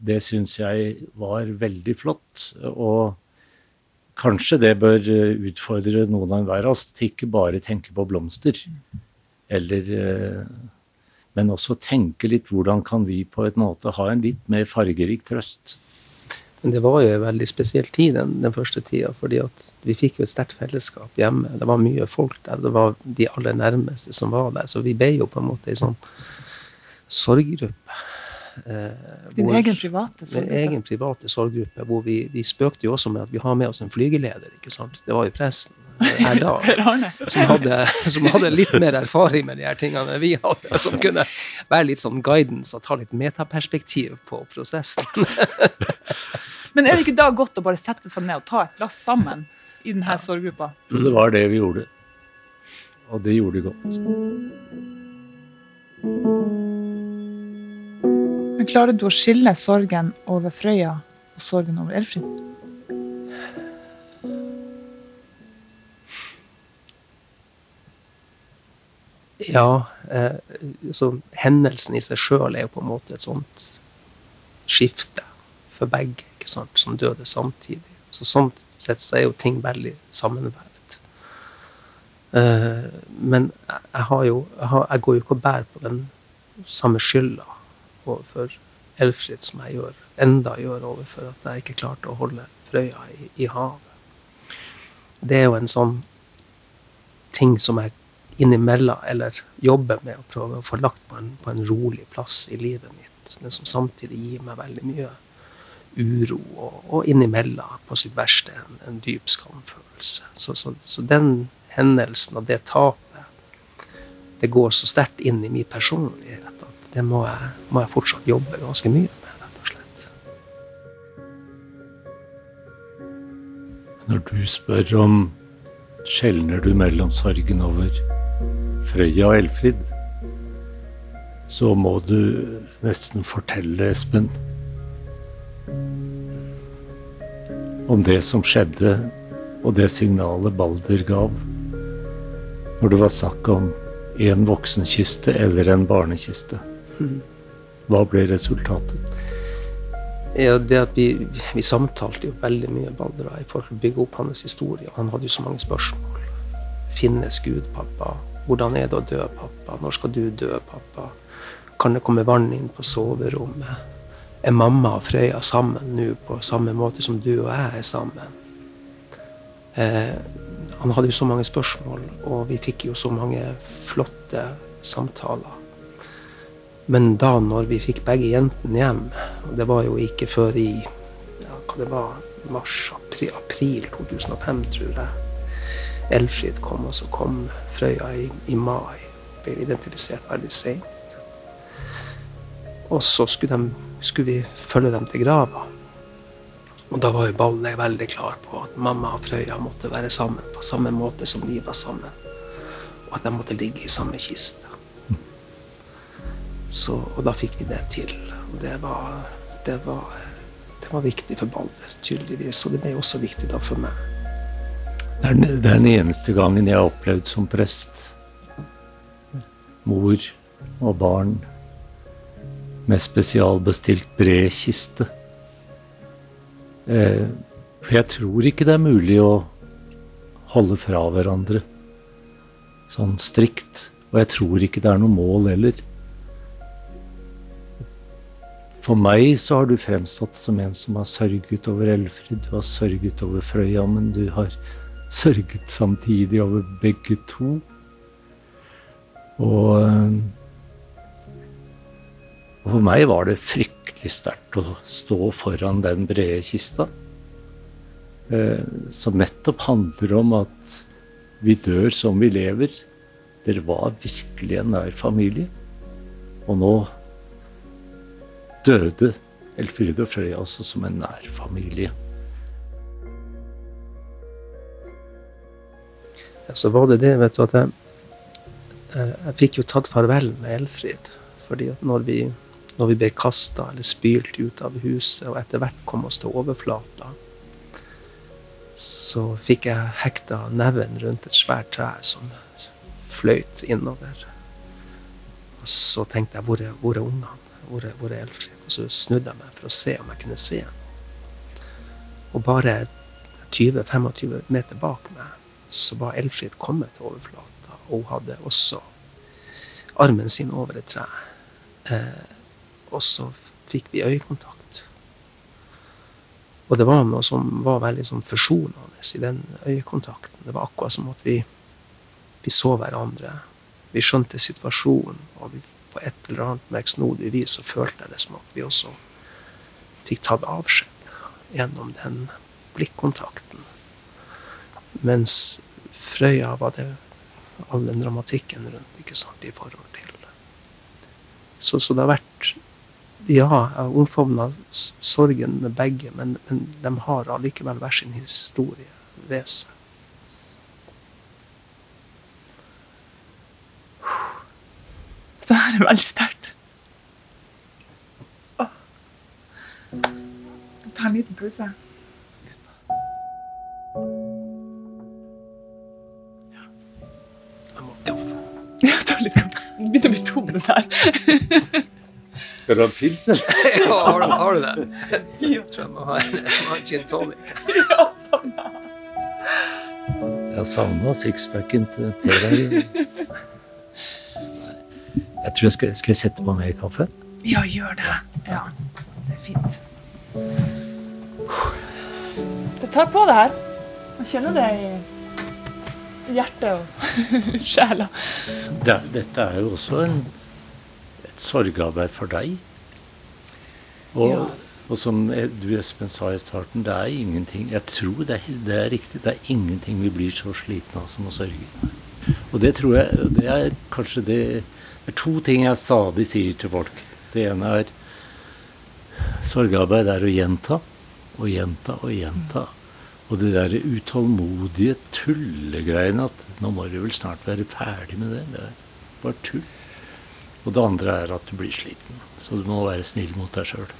det syns jeg var veldig flott. Og kanskje det bør eh, utfordre noen av hver av oss til ikke bare tenke på blomster. Eller Men også tenke litt hvordan kan vi på en måte ha en litt mer fargerik trøst. Men det var jo en veldig spesiell tid den, den første tida, fordi at vi fikk jo et sterkt fellesskap hjemme. Det var mye folk der. Det var de aller nærmeste som var der. Så vi ble jo på en måte ei sånn sorggruppe. Eh, Din hvor- egen private sorggruppe? sorggruppe. egen private sorggruppe. Hvor vi, vi spøkte jo også med at vi har med oss en flygeleder. ikke sant? Det var jo presten her da. <laughs> Som hadde, som hadde litt mer erfaring med de her tingene vi hadde. Som kunne være litt sånn guidance og ta litt metaperspektiv på prosessen. <laughs> Men er det ikke da godt å bare sette seg ned og ta et glass sammen i denne sorggruppa? Det var det vi gjorde. Og det gjorde godt. Men klarer du å skille sorgen over Frøya og sorgen over Elfrid? Ja, eh, så hendelsen i seg sjøl er jo på en måte et sånt skifte for begge, ikke sant, som døde samtidig. Så sånn sett så er jo ting veldig sammenvevd. Eh, men jeg, har jo jeg, har, jeg går jo ikke og bærer på den samme skylda overfor Elfrid som jeg gjør, enda gjør overfor at jeg ikke klarte å holde Frøya i, i havet. Det er jo en sånn ting som jeg innimellom, eller jobber med å prøve å få lagt på en, på en rolig plass i livet mitt, men som samtidig gir meg veldig mye uro, og, og innimellom, på sitt verste, en, en dyp skamfølelse. Så, så, så den hendelsen og det tapet, det går så sterkt inn i min personlighet at det må jeg, må jeg fortsatt jobbe ganske mye med, rett og slett. Når du spør om skjelner du mellom sorgen over Frøya og Elfrid, så må du nesten fortelle, Espen, om det som skjedde, og det signalet Balder gav når det var snakk om en voksenkiste eller en barnekiste. Hva ble resultatet? Ja, det at vi, vi samtalte jo veldig mye Balder i forhold til å bygge opp hans historie. Han hadde jo så mange spørsmål. Finnes Gud, pappa? Hvordan er det å dø, pappa? Når skal du dø, pappa? Kan det komme vann inn på soverommet? Er mamma og Frøya sammen nå på samme måte som du og jeg er sammen? Eh, han hadde jo så mange spørsmål, og vi fikk jo så mange flotte samtaler. Men da når vi fikk begge jentene hjem, og det var jo ikke før i ja, hva det var, mars, april, april 2005, tror jeg. Elfrid kom, og så kom Frøya i, i mai. Ble identifisert veldig seint. Og så skulle, de, skulle vi følge dem til grava. Og da var jo Balle veldig klar på at mamma og Frøya måtte være sammen på samme måte som vi var sammen. Og at de måtte ligge i samme kiste. Så, og da fikk vi det til. Og det var, det var, det var viktig for Balder, tydeligvis. Og det ble også viktig da for meg. Det er, den- den eneste gangen jeg har opplevd som prest mor og barn med spesialbestilt bred kiste. Eh, for jeg tror ikke det er mulig å holde fra hverandre sånn strikt. Og jeg tror ikke det er noe mål heller. For meg så har du fremstått som en som har sørget over Elfrid, du har sørget over Frøya, men du har sørget samtidig over begge to. Og, og for meg var det fryktelig sterkt å stå foran den brede kista, eh, som nettopp handler om at vi dør som vi lever. Dere var virkelig en nær familie. Og nå døde Elfride og Frøya også som en nær familie. Så var det det, vet du, at jeg, eh, jeg fikk jo tatt farvel med Elfrid. Fordi at når vi, når vi ble kasta eller spylt ut av huset, og etter hvert kom oss til overflata, så fikk jeg hekta neven rundt et svært tre som fløyt innover. Og så tenkte jeg, hvor er, hvor er ungene? Hvor er, hvor er Elfrid? Og så snudde jeg meg for å se om jeg kunne se henne. Og bare 20-25 meter bak meg så var Elfrid kommet til overflata, og hun hadde også armen sin over et tre. Eh, og så fikk vi øyekontakt. Og det var noe som var veldig sånn forsonende i den øyekontakten. Det var akkurat som at vi, vi så hverandre. Vi skjønte situasjonen, og vi, på et eller annet merksnodig vis så følte jeg det som at vi også fikk tatt avskjed gjennom den blikkontakten. Mens Frøya var det all den dramatikken rundt ikke sant, i forhold til Så, så det har vært Ja, jeg har omfavna sorgen med begge, men, men de har allikevel hver sin historie ved seg. Så her er veldig sterkt. Jeg Ta en liten pause. Det <laughs> begynner å bli tomme der. <laughs> Skal du ha pils, eller? <laughs> Ja, har, du- har du det? Ja, Så jeg må ha en, en gin tonic. ja, sånn. Jeg savna sixpacken til Per her. Jeg tror jeg skal, skal jeg sette på mer kaffe. Ja, gjør det. Ja, det er fint. Det tar på det her. Man kjenner det i hjertet og <laughs> sjela. Det, dette er jo også en, et sorgarbeid for deg. Og, Ja. og som du Espen sa i starten, det er ingenting Jeg tror det er, det er riktig. Det er ingenting vi blir så slitne av som å sørge. Og det tror jeg Det er kanskje det Det er to ting jeg stadig sier til folk. Det ene er sorgarbeid er å gjenta og gjenta og gjenta. Og det der utålmodige tullegreiene at nå må du vel snart være ferdig med det. Det er bare tull. Og det andre er at du blir sliten. Så du må være snill mot deg sjøl.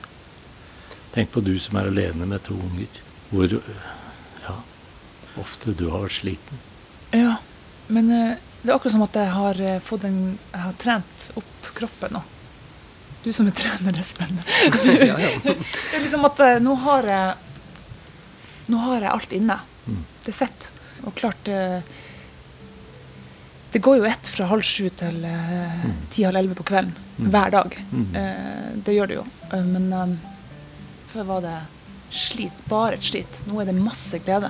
Tenk på du som er alene med to unger. Hvor ja, ofte du har vært sliten. Ja, men eh, det er akkurat som at jeg har eh, fått en Jeg har trent opp kroppen nå. Du som er trener, Espen. <laughs> <laughs> Det er liksom at eh, nå har jeg Nå har jeg alt inne. Mm. Det sitter. Og klart eh, Det går jo ett fra halv sju til eh, ti-halv elleve på kvelden Mm. hver dag. Mm. Eh, det gjør det jo. Men før var det slit. Bare et slit. Nå er det masse glede.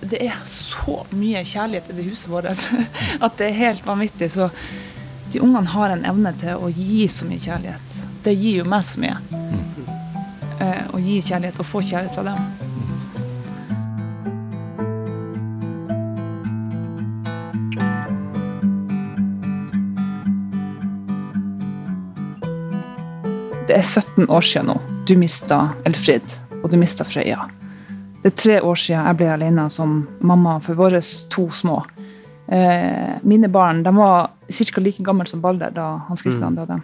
Det er så mye kjærlighet i det huset vårt <laughs> at det er helt vanvittig. Så de ungene har en evne til å gi så mye kjærlighet. Det gir jo meg så mye. Eh, å gi kjærlighet og få kjærlighet fra dem. Det er 17 år siden nå. Du mista Elfrid, og du mista Frøya. Det er tre år siden jeg ble alene som mamma for våre to små. Eh, mine barn de var ca. like gamle som Balder da Hans Christian døde.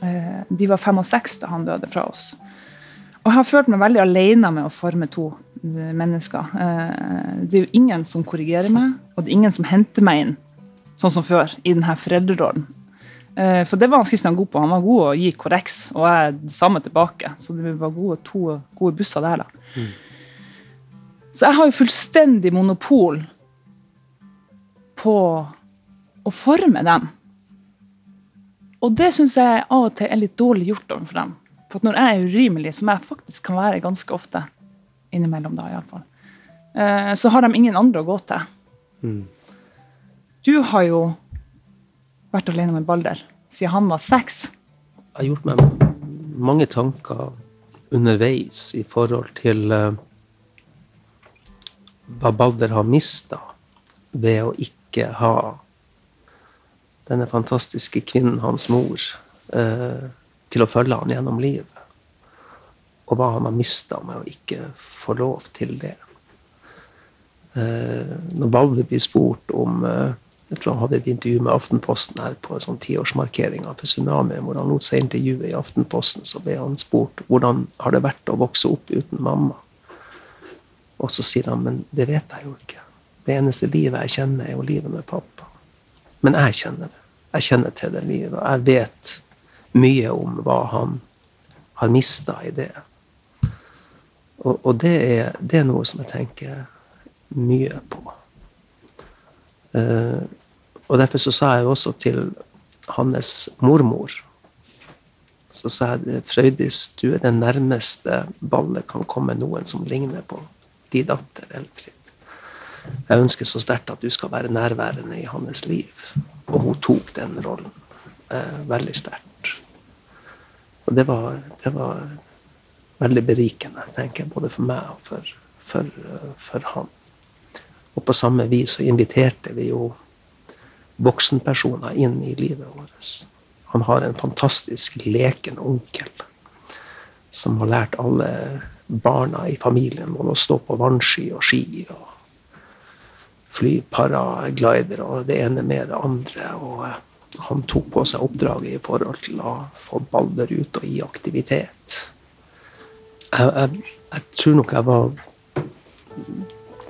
Eh, de var fem og seks da han døde fra oss. Og jeg har følt meg veldig alene med å forme to eh, mennesker. Eh, det er jo ingen som korrigerer meg, og det er ingen som henter meg inn sånn som før, i denne foreldrerollen. Eh, for det var Kristian god på. Han var god å gi korreks, og jeg det samme tilbake. Så det var gode, to gode busser der, da. Så jeg har jo fullstendig monopol på å forme dem. Og det syns jeg av og til er litt dårlig gjort overfor dem. For når jeg er urimelig, som jeg faktisk kan være ganske ofte, innimellom da iallfall, eh, så har de ingen andre å gå til. Du har jo vært alene med Balder siden han var seks. Jeg har gjort meg mange tanker underveis i forhold til eh, hva Balder har mista ved å ikke ha denne fantastiske kvinnen, hans mor, eh, til å følge han gjennom livet. Og hva han har mista med å ikke få lov til det. Eh, når Balder blir spurt om Jeg tror han hadde et intervju med Aftenposten her på en sånn tiårsmarkering av tsunami, hvor han lot seg intervjue i Aftenposten. Så ble han spurt hvordan har det vært å vokse opp uten mamma. Og så sier han men det vet jeg jo ikke. Det eneste livet jeg kjenner, er jo livet med pappa. Men jeg kjenner det. Jeg kjenner til det livet. Jeg vet mye om hva han har mista i det. Og, og det, er, det er noe som jeg tenker mye på. Eh, og derfor så sa jeg også til hans mormor Så sa jeg Frøydis, du er den nærmeste ballet kan komme noen som ligner på din datter Elfrid. Jeg ønsker så sterkt at du skal være nærværende i hans liv. Og hun tok den rollen eh, veldig sterkt. Og det var, det var veldig berikende, tenker jeg, både for meg og for, for, eh, for han. Og på samme vis så inviterte vi jo voksenpersoner inn i livet vårt. Han har en fantastisk leken onkel som har lært alle barna i familien å stå på vannski og ski og fly paraglider og det ene med det andre. Og eh, han tok på seg oppdraget i forhold til å få Balder ut og i aktivitet. Jeg, jeg, jeg tror nok jeg var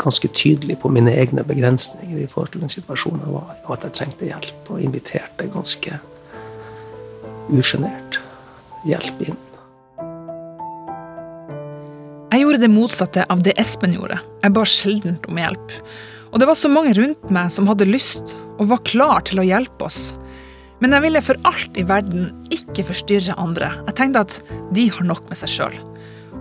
ganske tydelig på mine egne begrensninger i forhold til den situasjonen jeg var i, og at jeg trengte hjelp, og inviterte ganske usjenert hjelp inn. Jeg gjorde det motsatte av det Espen gjorde. Jeg ba sjelden om hjelp. Og det var så mange rundt meg som hadde lyst og var klar til å hjelpe oss. Men jeg ville for alt i verden ikke forstyrre andre. Jeg tenkte at de har nok med seg sjøl.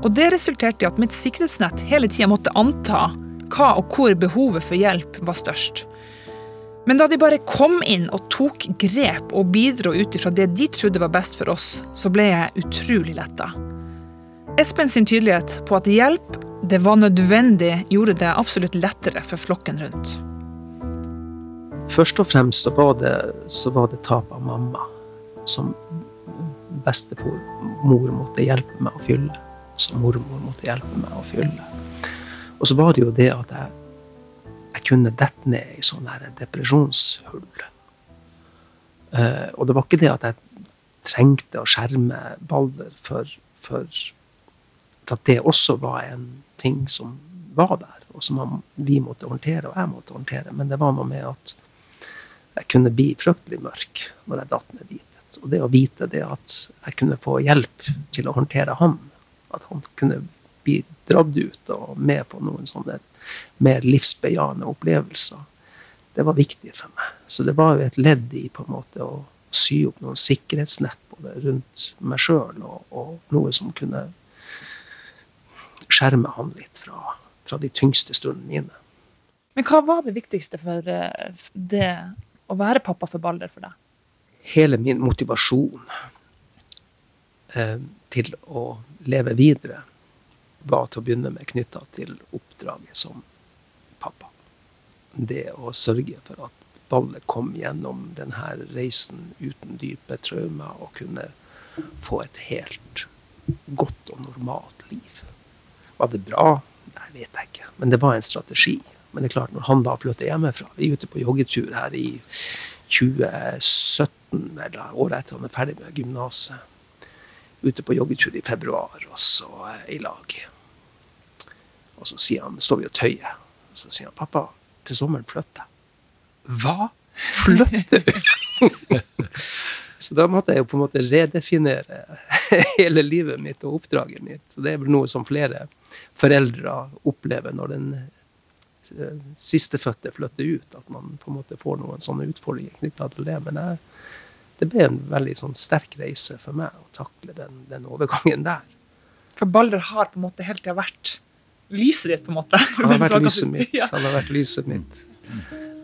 Og det resulterte i at mitt sikkerhetsnett hele tida måtte anta hva og hvor behovet for hjelp var størst. Men da de bare kom inn og tok grep og bidro ut ifra det de trodde var best for oss, så ble jeg utrolig letta. Espen sin tydelighet på at hjelp det var nødvendig, gjorde det absolutt lettere for flokken rundt. Først og fremst så var det, så var det tap av mamma som bestefor, mor måtte hjelpe meg å fylle. Som mormor måtte hjelpe meg å fylle. Og så var det jo det at jeg, jeg kunne dette ned i sånne her depresjonshull. Uh, og det var ikke det at jeg trengte å skjerme Balder for, for at det også var en ting som var der, og som vi måtte håndtere, og jeg måtte håndtere. Men det var noe med at jeg kunne bli fryktelig mørk når jeg datt ned dit. Og det å vite det at jeg kunne få hjelp til å håndtere han, at han kunne bli dratt ut og med på noen sånne mer livsbejaende opplevelser, det var viktig for meg. Så det var jo et ledd i på en måte å sy opp noen sikkerhetsnett både rundt meg sjøl, og, og, noe som kunne skjerme han litt fra, fra de tyngste stundene mine. Men hva var det viktigste for eh, det å være pappa for Balder for deg? Hele min motivasjon eh, til å leve videre var til å begynne med knytta til oppdraget som pappa. Det å sørge for at ballet kom gjennom denne reisen uten dype traumer og kunne få et helt godt og normalt liv. Var det bra? Nei, vet jeg ikke. Men det var en strategi. Men det er klart, når han da flytter hjemmefra Vi er ute på joggetur her i 2017, eller året etter han er ferdig med gymnaset. Ute på joggetur i februar, og så i lag. Og så sier han, står vi og tøyer. Og så sier han, 'Pappa, til sommeren flytter jeg'. Hva? Flytter du? <laughs> Så da måtte jeg jo på en måte redefinere <laughs> hele livet mitt og oppdraget mitt. Så det er vel noe som flere foreldre opplever når den eh, sistefødte flytter ut. At man på en måte får noen sånne utfordringer knytta til det. Men jeg, det ble en veldig sånn sterk reise for meg å takle den, den overgangen der. For Balder har på en måte hele tida vært lyset ditt, på en måte. Han har vært lyset mitt. Han har vært lyset mitt.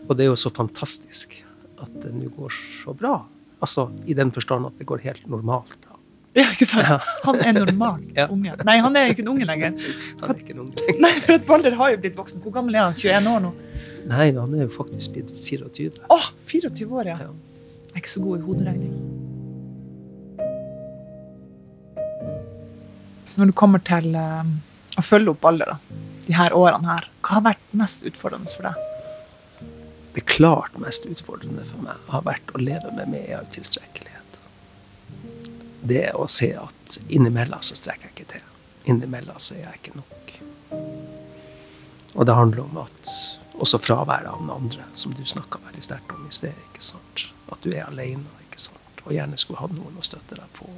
Og det er jo så fantastisk at det nå går så bra. Altså i den forstand at det går helt normalt bra. ja, ikke sant? Ja. Han er normal <laughs> Ja. unge. Nei, han er ikke en unge lenger. Han er ikke en unge lenger. Nei, for at Balder har jo blitt voksen. Hvor gammel er han? 21 år nå? Nei, han er jo faktisk blitt 24. Å, 24 år, ja. Ja. Jeg er ikke så god i hoderegning. Når du kommer til eh, å følge opp alle da, de her årene her, hva har vært mest utfordrende for deg? Det klart mest utfordrende for meg har vært å leve med meg av tilstrekkelighet. Det å se at innimellom så strekker jeg ikke til. Innimellom så er jeg ikke nok. Og det handler om at også fraværet av den andre, som du snakka veldig sterkt om i sted. ikke sant? At du er sant? og gjerne skulle hatt noen å støtte deg på.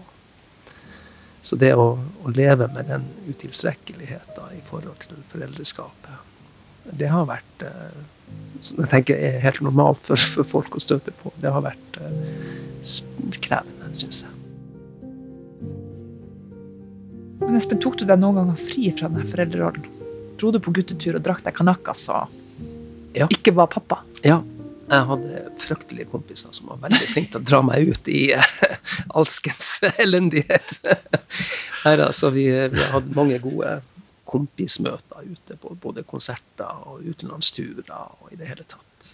Så det å, å leve med den utilstrekkeligheten i forhold til foreldreskapet, det har vært eh, som jeg tenker er helt normalt for, for folk å støte på. Det har vært eh, krevende, syns jeg. Men Espen, tok du deg noen ganger fri fra denne foreldrerollen? Dro du på guttetur og drakk deg kanakas og Ja. ikke var pappa? Ja, jeg hadde fryktelige kompiser som var veldig flinke til å dra meg ut i eh, <laughs> alskens elendighet. <laughs> Her, altså, vi, vi hadde mange gode kompismøter ute på både konserter og utenlandsturer og i det hele tatt.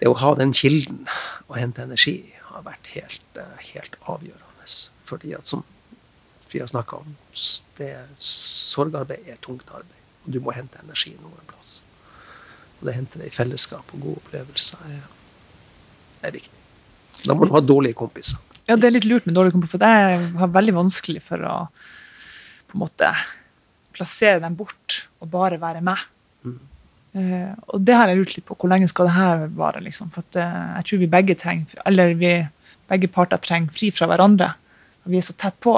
Det å ha den kilden og hente energi har vært helt, eh, helt avgjørende. Fordi at som vi har snakka om, det, sorgarbeid er tungt arbeid. Og du må hente energi noen plass. Og det henter det i fellesskap og gode opplevelser er, er viktig. Da må du ha dårlige kompiser. Ja, det er litt lurt med dårlige kompiser, for jeg har veldig vanskelig for å på en måte plassere dem bort og bare være meg. Uh, og det har jeg lurt litt på. Hvor lenge skal det her vare? Liksom? For at, uh, jeg tror vi begge trenger, eller vi, begge parter trenger fri fra hverandre. Og vi er så tett på.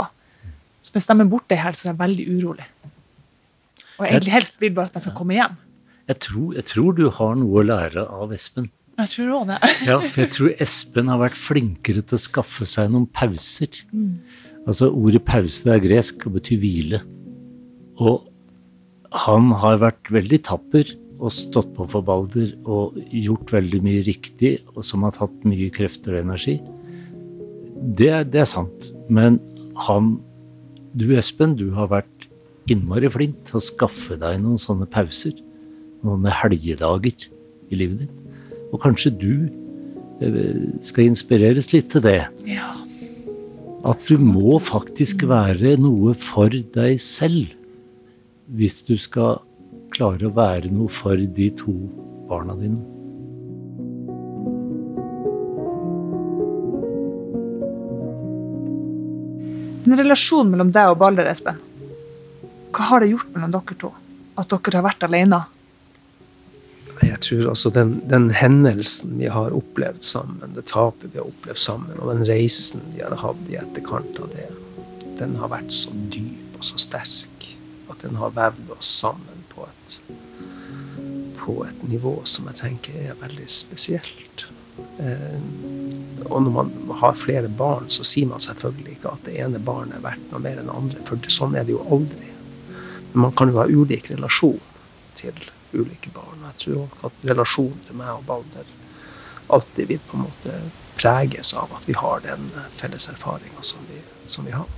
Så hvis de er borte helt, så er jeg veldig urolig. Og jeg egentlig helst vil bare at de skal komme hjem. Jeg tror, jeg tror du har noe å lære av Espen. Jeg tror også det. <laughs> Ja, for jeg tror Espen har vært flinkere til å skaffe seg noen pauser. Altså Ordet pause er gresk og betyr hvile. Og han har vært veldig tapper og stått på for Balder og gjort veldig mye riktig, og som har tatt mye krefter og energi. Det, det er sant. Men han, du Espen, du har vært innmari flink til å skaffe deg noen sånne pauser. Noen helgedager i livet ditt. Og kanskje du eh, skal inspireres litt til det. Ja. At du må faktisk være noe for deg selv hvis du skal klare å være noe for de to barna dine. Den relasjonen mellom deg og Balder, Espen. Hva har det gjort mellom dere to? At dere har vært alene? Tror altså den, den hendelsen vi har opplevd sammen, det tapet vi har opplevd sammen, og den reisen vi har hatt i etterkant av det, den har vært så dyp og så sterk at den har vevd oss sammen på et, på et nivå som jeg tenker er veldig spesielt. Eh, og når man har flere barn, så sier man selvfølgelig ikke at det ene barnet er verdt noe mer enn det andre, for sånn er det jo aldri. Men man kan jo ha ulik relasjon til ulike barn. Jeg tror også at relasjonen til meg og Balder alltid vil på en måte preges av at vi har den felles erfaringa som, som vi har.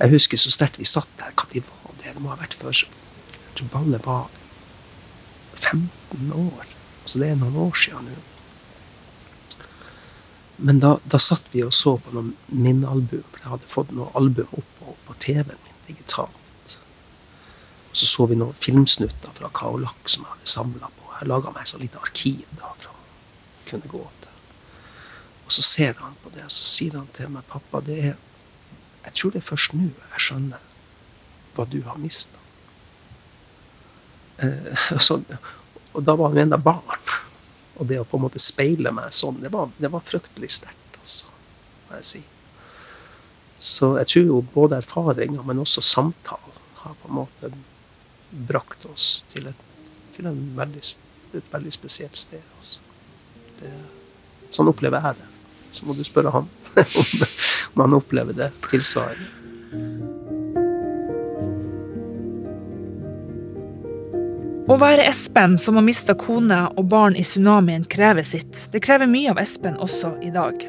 Jeg husker så sterkt vi satt der. Når var det? Det må ha vært før Jeg tror Balder var 15 år. Så det er noen år siden nå. Men da, da satt vi og så på noen minnealbum. For jeg hadde fått noen album opp på, på TV-en min digitalt. Og så så vi noen filmsnutter fra Kaolak som jeg hadde samla på. Jeg laga meg et sånt lite arkiv da for å kunne gå til. Og så ser han på det, og så sier han til meg, pappa, det er Jeg tror det er først nå jeg skjønner hva du har mista. Eh, <laughs> og, og da var han ennå barn. og det å på en måte speile meg sånn, det var, det var fryktelig sterkt, altså, må jeg si. Så jeg tror jo både erfaringer, men også samtalen, har på en måte brakt oss til et, til veldig, et veldig spesielt sted. Altså. Det, sånn opplever jeg det. Så må du spørre ham <laughs> om, om han opplever det tilsvarende. Å være Espen som har mista kone og barn i tsunamien, krever sitt. Det krever mye av Espen også i dag.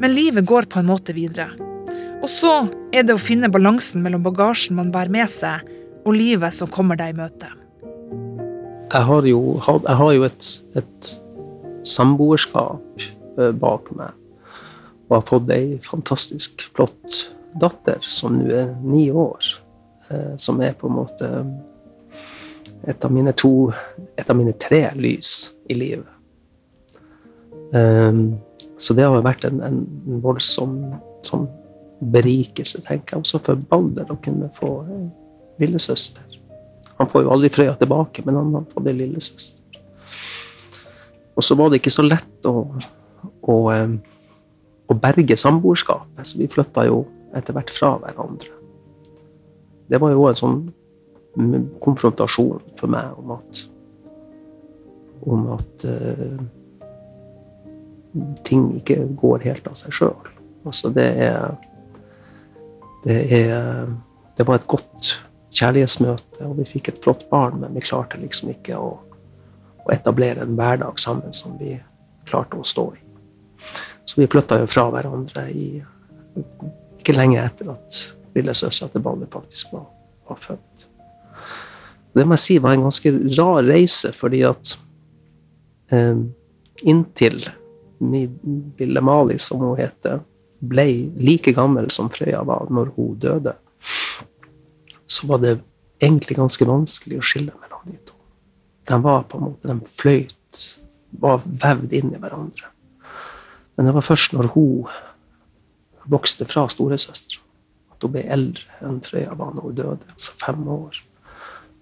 Men livet går på en måte videre. Og så er det å finne balansen mellom bagasjen man bærer med seg, og livet som kommer deg i møte. Jeg har jo, jeg har jo et, et samboerskap eh, bak meg, og har fått ei fantastisk flott datter som nå er ni år, eh, som er på en måte et av mine to Et av mine tre lys i livet. Um, så det har vært en, en voldsom sånn berikelse, tenker jeg, også for Balder å kunne få lillesøster. Han får jo aldri Frøya tilbake, men han har fått ei lillesøster. Og så var det ikke så lett å, å, å berge samboerskapet, så vi flytta jo etter hvert fra hverandre. Det var jo en sånn konfrontasjon for meg om at om at uh, ting ikke går helt av seg sjøl. Altså det er det er Det var et godt kjærlighetsmøte, og vi fikk et flott barn, men vi klarte liksom ikke å, å etablere en hverdag sammen som vi klarte å stå i. Så vi flytta jo fra hverandre i, ikke lenge etter at lillesøstera til Balle faktisk var, var født. Det må jeg si var en ganske rar reise, fordi at eh, inntil lille Mali, som hun heter, ble like gammel som Frøya var når hun døde, så var det egentlig ganske vanskelig å skille mellom de to. De var på en måte, de fløyt, var vevd inn i hverandre. Men det var først når hun vokste fra storesøstera, at hun ble eldre enn Frøya var når hun døde, altså fem år,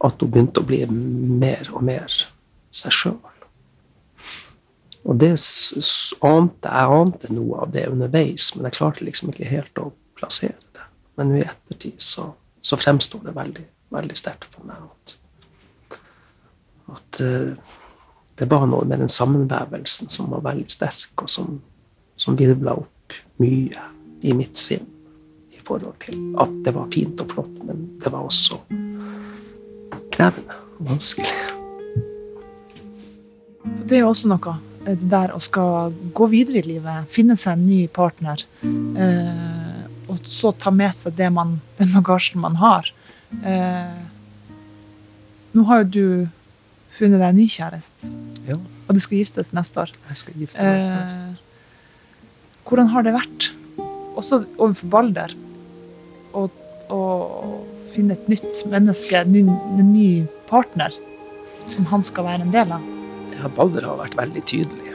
at hun begynte å bli mer og mer seg sjøl. Og det ante, jeg ante noe av det underveis, men jeg klarte liksom ikke helt å plassere det. Men i ettertid så, så fremstår det veldig, veldig sterkt for meg at, at uh, det var noe med den sammenvevelsen som var veldig sterk, og som, som virvla opp mye i mitt sinn i forhold til at det var fint og flott, men det var også krevende og vanskelig. Det er også noe det der å skal gå videre i livet, finne seg en ny partner, eh, og så ta med seg det man, den bagasjen man har. Eh, nå har jo du funnet deg en ny kjæreste, Ja, og du skal gifte deg til neste år. jeg skal gifte meg til neste år. hvordan har det vært, også overfor Balder, å, å finne et nytt menneske, en ny, en ny partner, som han skal være en del av? Ja, Balder har vært veldig tydelig.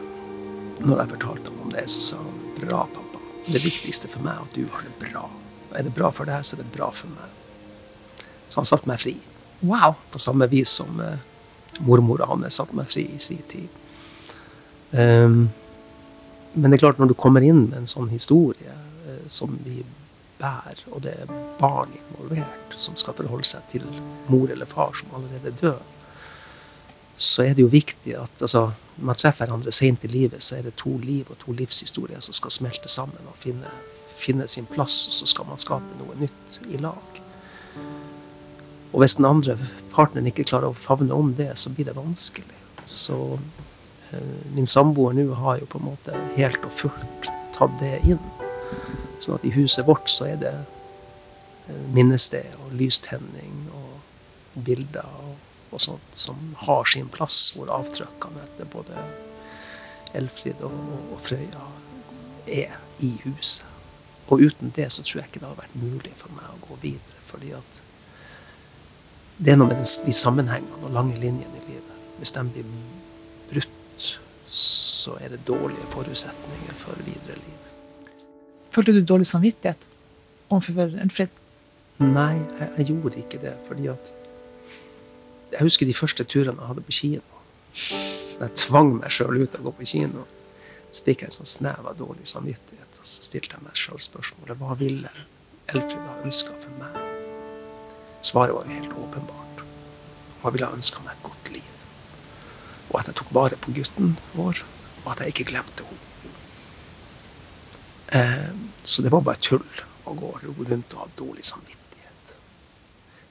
Når jeg fortalte ham om det, så sa han bra, pappa. Det viktigste for meg er at du har det bra. Og er det bra for deg, så er det bra for meg. Så han satte meg fri. Wow. På samme vis som uh, mormora hans satte meg fri i sin tid. Um, men det er klart, når du kommer inn med en sånn historie uh, som vi bærer, og det er barn involvert som skal forholde seg til mor eller far som allerede er død, så er det jo viktig at altså, man treffer hverandre sent i livet, så er det to liv og to livshistorier som skal smelte sammen og finne, finne sin plass, og så skal man skape noe nytt i lag. Og hvis den andre partneren ikke klarer å favne om det, så blir det vanskelig. Så eh, min samboer nå har jo på en måte helt og fullt tatt det inn. Sånn at i huset vårt så er det eh, minnested og lystenning og bilder og, sånt som har sin plass, hvor avtrykkene etter både Elfrid og, og, Frøya er i huset. Og uten det så tror jeg ikke det har vært mulig for meg å gå videre. fordi at det er noe med de sammenhengene og lange linjene i livet. Hvis de blir brutt, så er det dårlige forutsetninger for videre liv. Følte du dårlig samvittighet overfor Elfrid? Nei, jeg, jeg gjorde ikke det, fordi at Jeg husker de første turene jeg hadde på kino. jeg tvang meg sjøl ut å gå på kino, så fikk jeg en sånn snev av dårlig samvittighet. Og så stilte jeg meg sjøl spørsmålet hva ville Elfrid ha ønska for meg? Svaret var jo helt åpenbart. Hun ville ha ønska meg et godt liv. Og at jeg tok vare på gutten vår, og at jeg ikke glemte henne. Eh, så det var bare tull å gå rundt og ha dårlig samvittighet.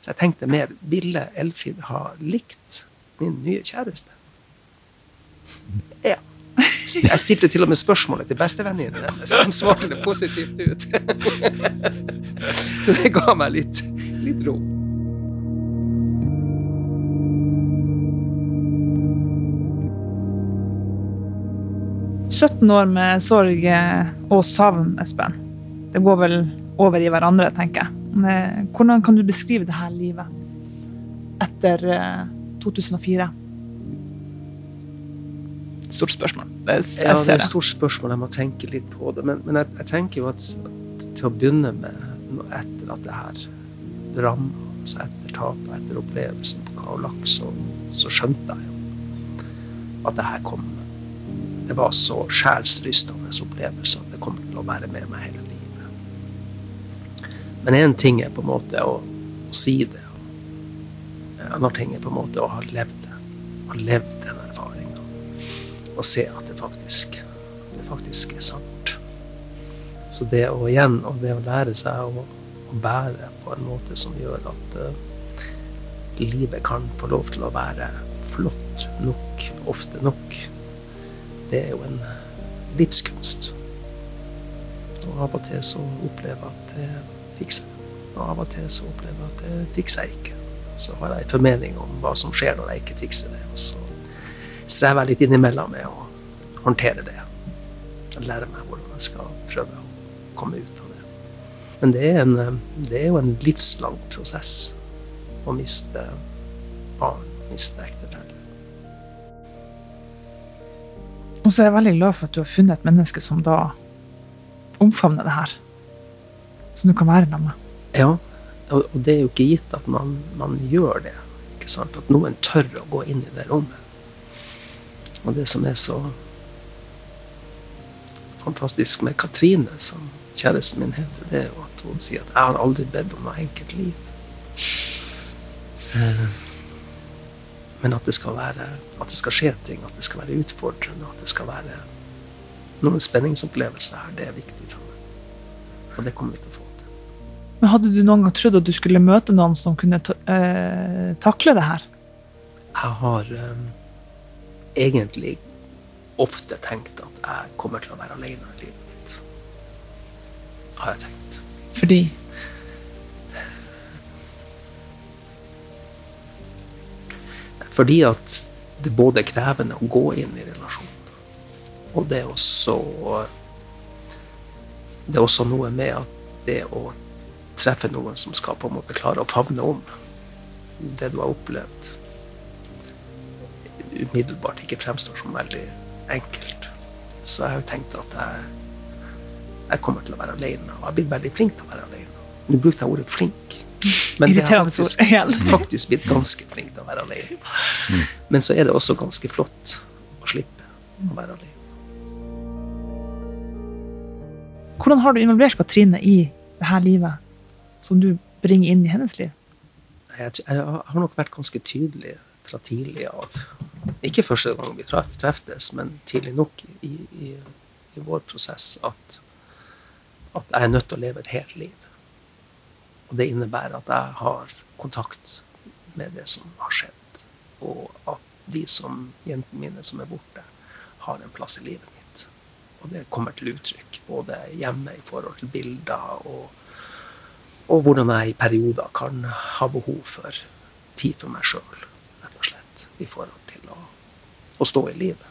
Så jeg tenkte mer ville Elfrid ha likt min nye kjæreste? Ja. Jeg stilte til og med spørsmålet til bestevenninnen hennes, de svarte det positivt ut. <laughs> Så det ga meg litt, litt ro. «17 år med sorg og savn, Espen. Det går vel over i hverandre, tenker jeg. Eh, Hvordan kan du beskrive det her livet etter eh, 2004? Stort spørsmål. Det, jeg Ja, det er et stort spørsmål, jeg må tenke litt på det. Men, men jeg, jeg tenker jo at, at til å begynne med, etter at det her ramma, altså etter tapet, etter opplevelsen på Kaolak, så, så skjønte jeg jo at det her kom Det var så sjelsrystende opplevelse at det kom til å være med meg hele. Men én ting er på en måte å, å si det. En annen ting er på en måte å ha levd det. Å ha levd den erfaringa og se at det faktisk, det faktisk er sant. Så det å igjen, og det å lære seg å, å bære på en måte som gjør at uh, livet kan få lov til å være flott nok, ofte nok, det er jo en livskunst. Og av og til så opplever jeg at det fikser jeg. Og av og til så opplever jeg at det fikser jeg ikke. Så har jeg en formening om hva som skjer når jeg ikke fikser det. Og så strever jeg litt innimellom med å håndtere det. Lære meg hvordan jeg skal prøve å komme ut av det. Men det er, en, det er jo en livslang prosess å miste barn, miste ektefelle. Og så er jeg veldig glad for at du har funnet et menneske som da omfavner det her. Som du kan være sammen med. Ja, og det er jo ikke gitt at man, man gjør det. Ikke sant? At noen tør å gå inn i det rommet. Og det som er så fantastisk med Katrine, som kjæresten min heter, det er jo at hun sier at 'jeg har aldri bedt om noe enkelt liv'. Eh, Men at det skal være at det skal skje ting, at det skal være utfordrende, at det skal være noen spenningsopplevelser her, det er viktig for meg. Og det kommer vi til. Men hadde du noen gang trodd at du skulle møte noen som kunne ta, eh, takle det her? Jeg har eh, egentlig ofte tenkt at jeg kommer til å være alene i livet mitt. Har jeg tenkt. Fordi Fordi at det både er krevende å gå inn i relasjonen, og det er også Det er også noe med at det å treffe noen som skal på en måte klare å favne om det du har opplevd, umiddelbart ikke fremstår som veldig enkelt. Så jeg har jo tenkt at jeg, jeg kommer til å være alene, og jeg har blitt veldig flink til å være alene. Nå brukte jeg ordet flink. Men det har faktisk, <laughs> faktisk blitt ganske flink til å være alene. Men så er det også ganske flott å slippe å være alene. Hvordan har du involvert Katrine i det her livet som du bringer inn i hennes liv? Jeg, har nok vært ganske tydelig fra tidlig av. Ikke første gang vi treftes, men tidlig nok i, i, i vår prosess at, at jeg er nødt til å leve et helt liv. Og det innebærer at jeg har kontakt med det som har skjedd, og at de som jentene mine som er borte, har en plass i livet mitt. Og det kommer til uttrykk både hjemme i forhold til bilder og, og hvordan jeg i perioder kan ha behov for tid for meg sjøl, rett og slett, i forhold til å, å stå i livet.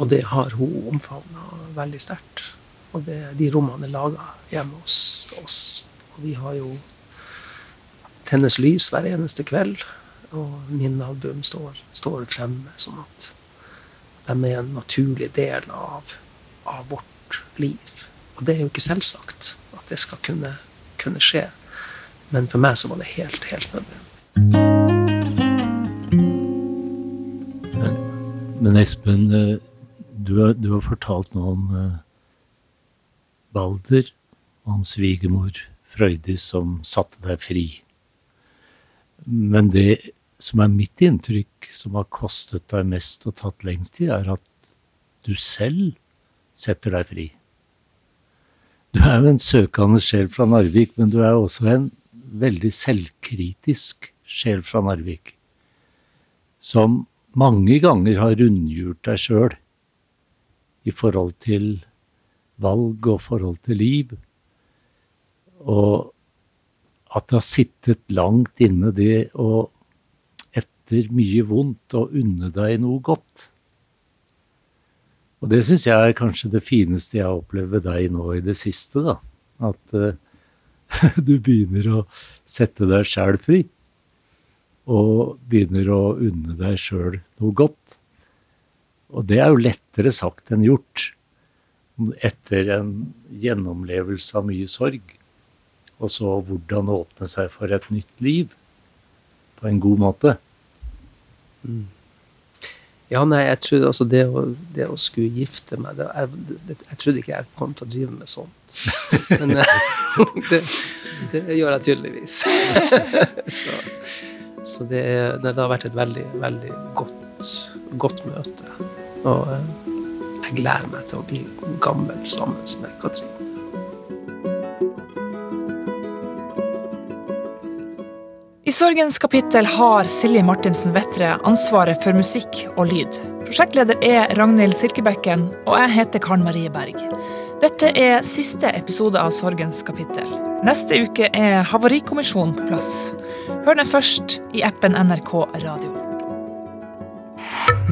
Og det har hun omfavna veldig sterkt. Og det, de rommene er laga hjemme hos oss. Og vi har jo tennes lys hver eneste kveld, og min album står, står fremme som at de er en naturlig del av, av vårt liv. Og det er jo ikke selvsagt at det skal kunne, kunne skje. Men for meg så var det helt, helt nødvendig. Men Espen, eh, du har, du har fortalt noe om eh, Balder, om svigermor Frøydis som satte deg fri. Men det som er mitt inntrykk, som har kostet deg mest og tatt lengst tid, er at du selv setter deg fri. Du er jo en søkende sjel fra Narvik, men du er også en veldig selvkritisk sjel fra Narvik. Som mange ganger har rundhjult deg sjøl i forhold til valg og forhold til liv. Og at det har sittet langt inne det å etter mye vondt å unne deg noe godt. Og det syns jeg er kanskje det fineste jeg har opplevd ved deg nå i det siste, da. At uh, <laughs> du begynner å sette deg sjæl fri. Og begynner å unne deg sjøl noe godt. Og det er jo lettere sagt enn gjort etter en gjennomlevelse av mye sorg. Og så hvordan åpne seg for et nytt liv på en god måte. Mm. Ja, nei, jeg trodde altså det å, det å skulle gifte meg det, jeg, det, jeg, trodde ikke jeg kom til å drive med sånt. Men <laughs> <laughs> det, det, gjør jeg tydeligvis. <laughs> så, så det, det, har vært et veldig, veldig godt, godt møte. Og eh, jeg gleder meg til å bli gammel sammen med Katrin. I Sorgens kapittel har Silje Martinsen Vettre ansvaret for musikk og lyd. Prosjektleder er Ragnhild Silkebekken, og jeg heter Karen Marie Berg. Dette er siste episode av Sorgens kapittel. Neste uke er Havarikommisjonen på plass. Hør den først i appen NRK Radio.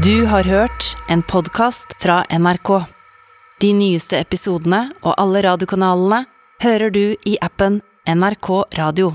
Du har hørt en podkast fra NRK. De nyeste episodene og alle radiokanalene hører du i appen NRK Radio.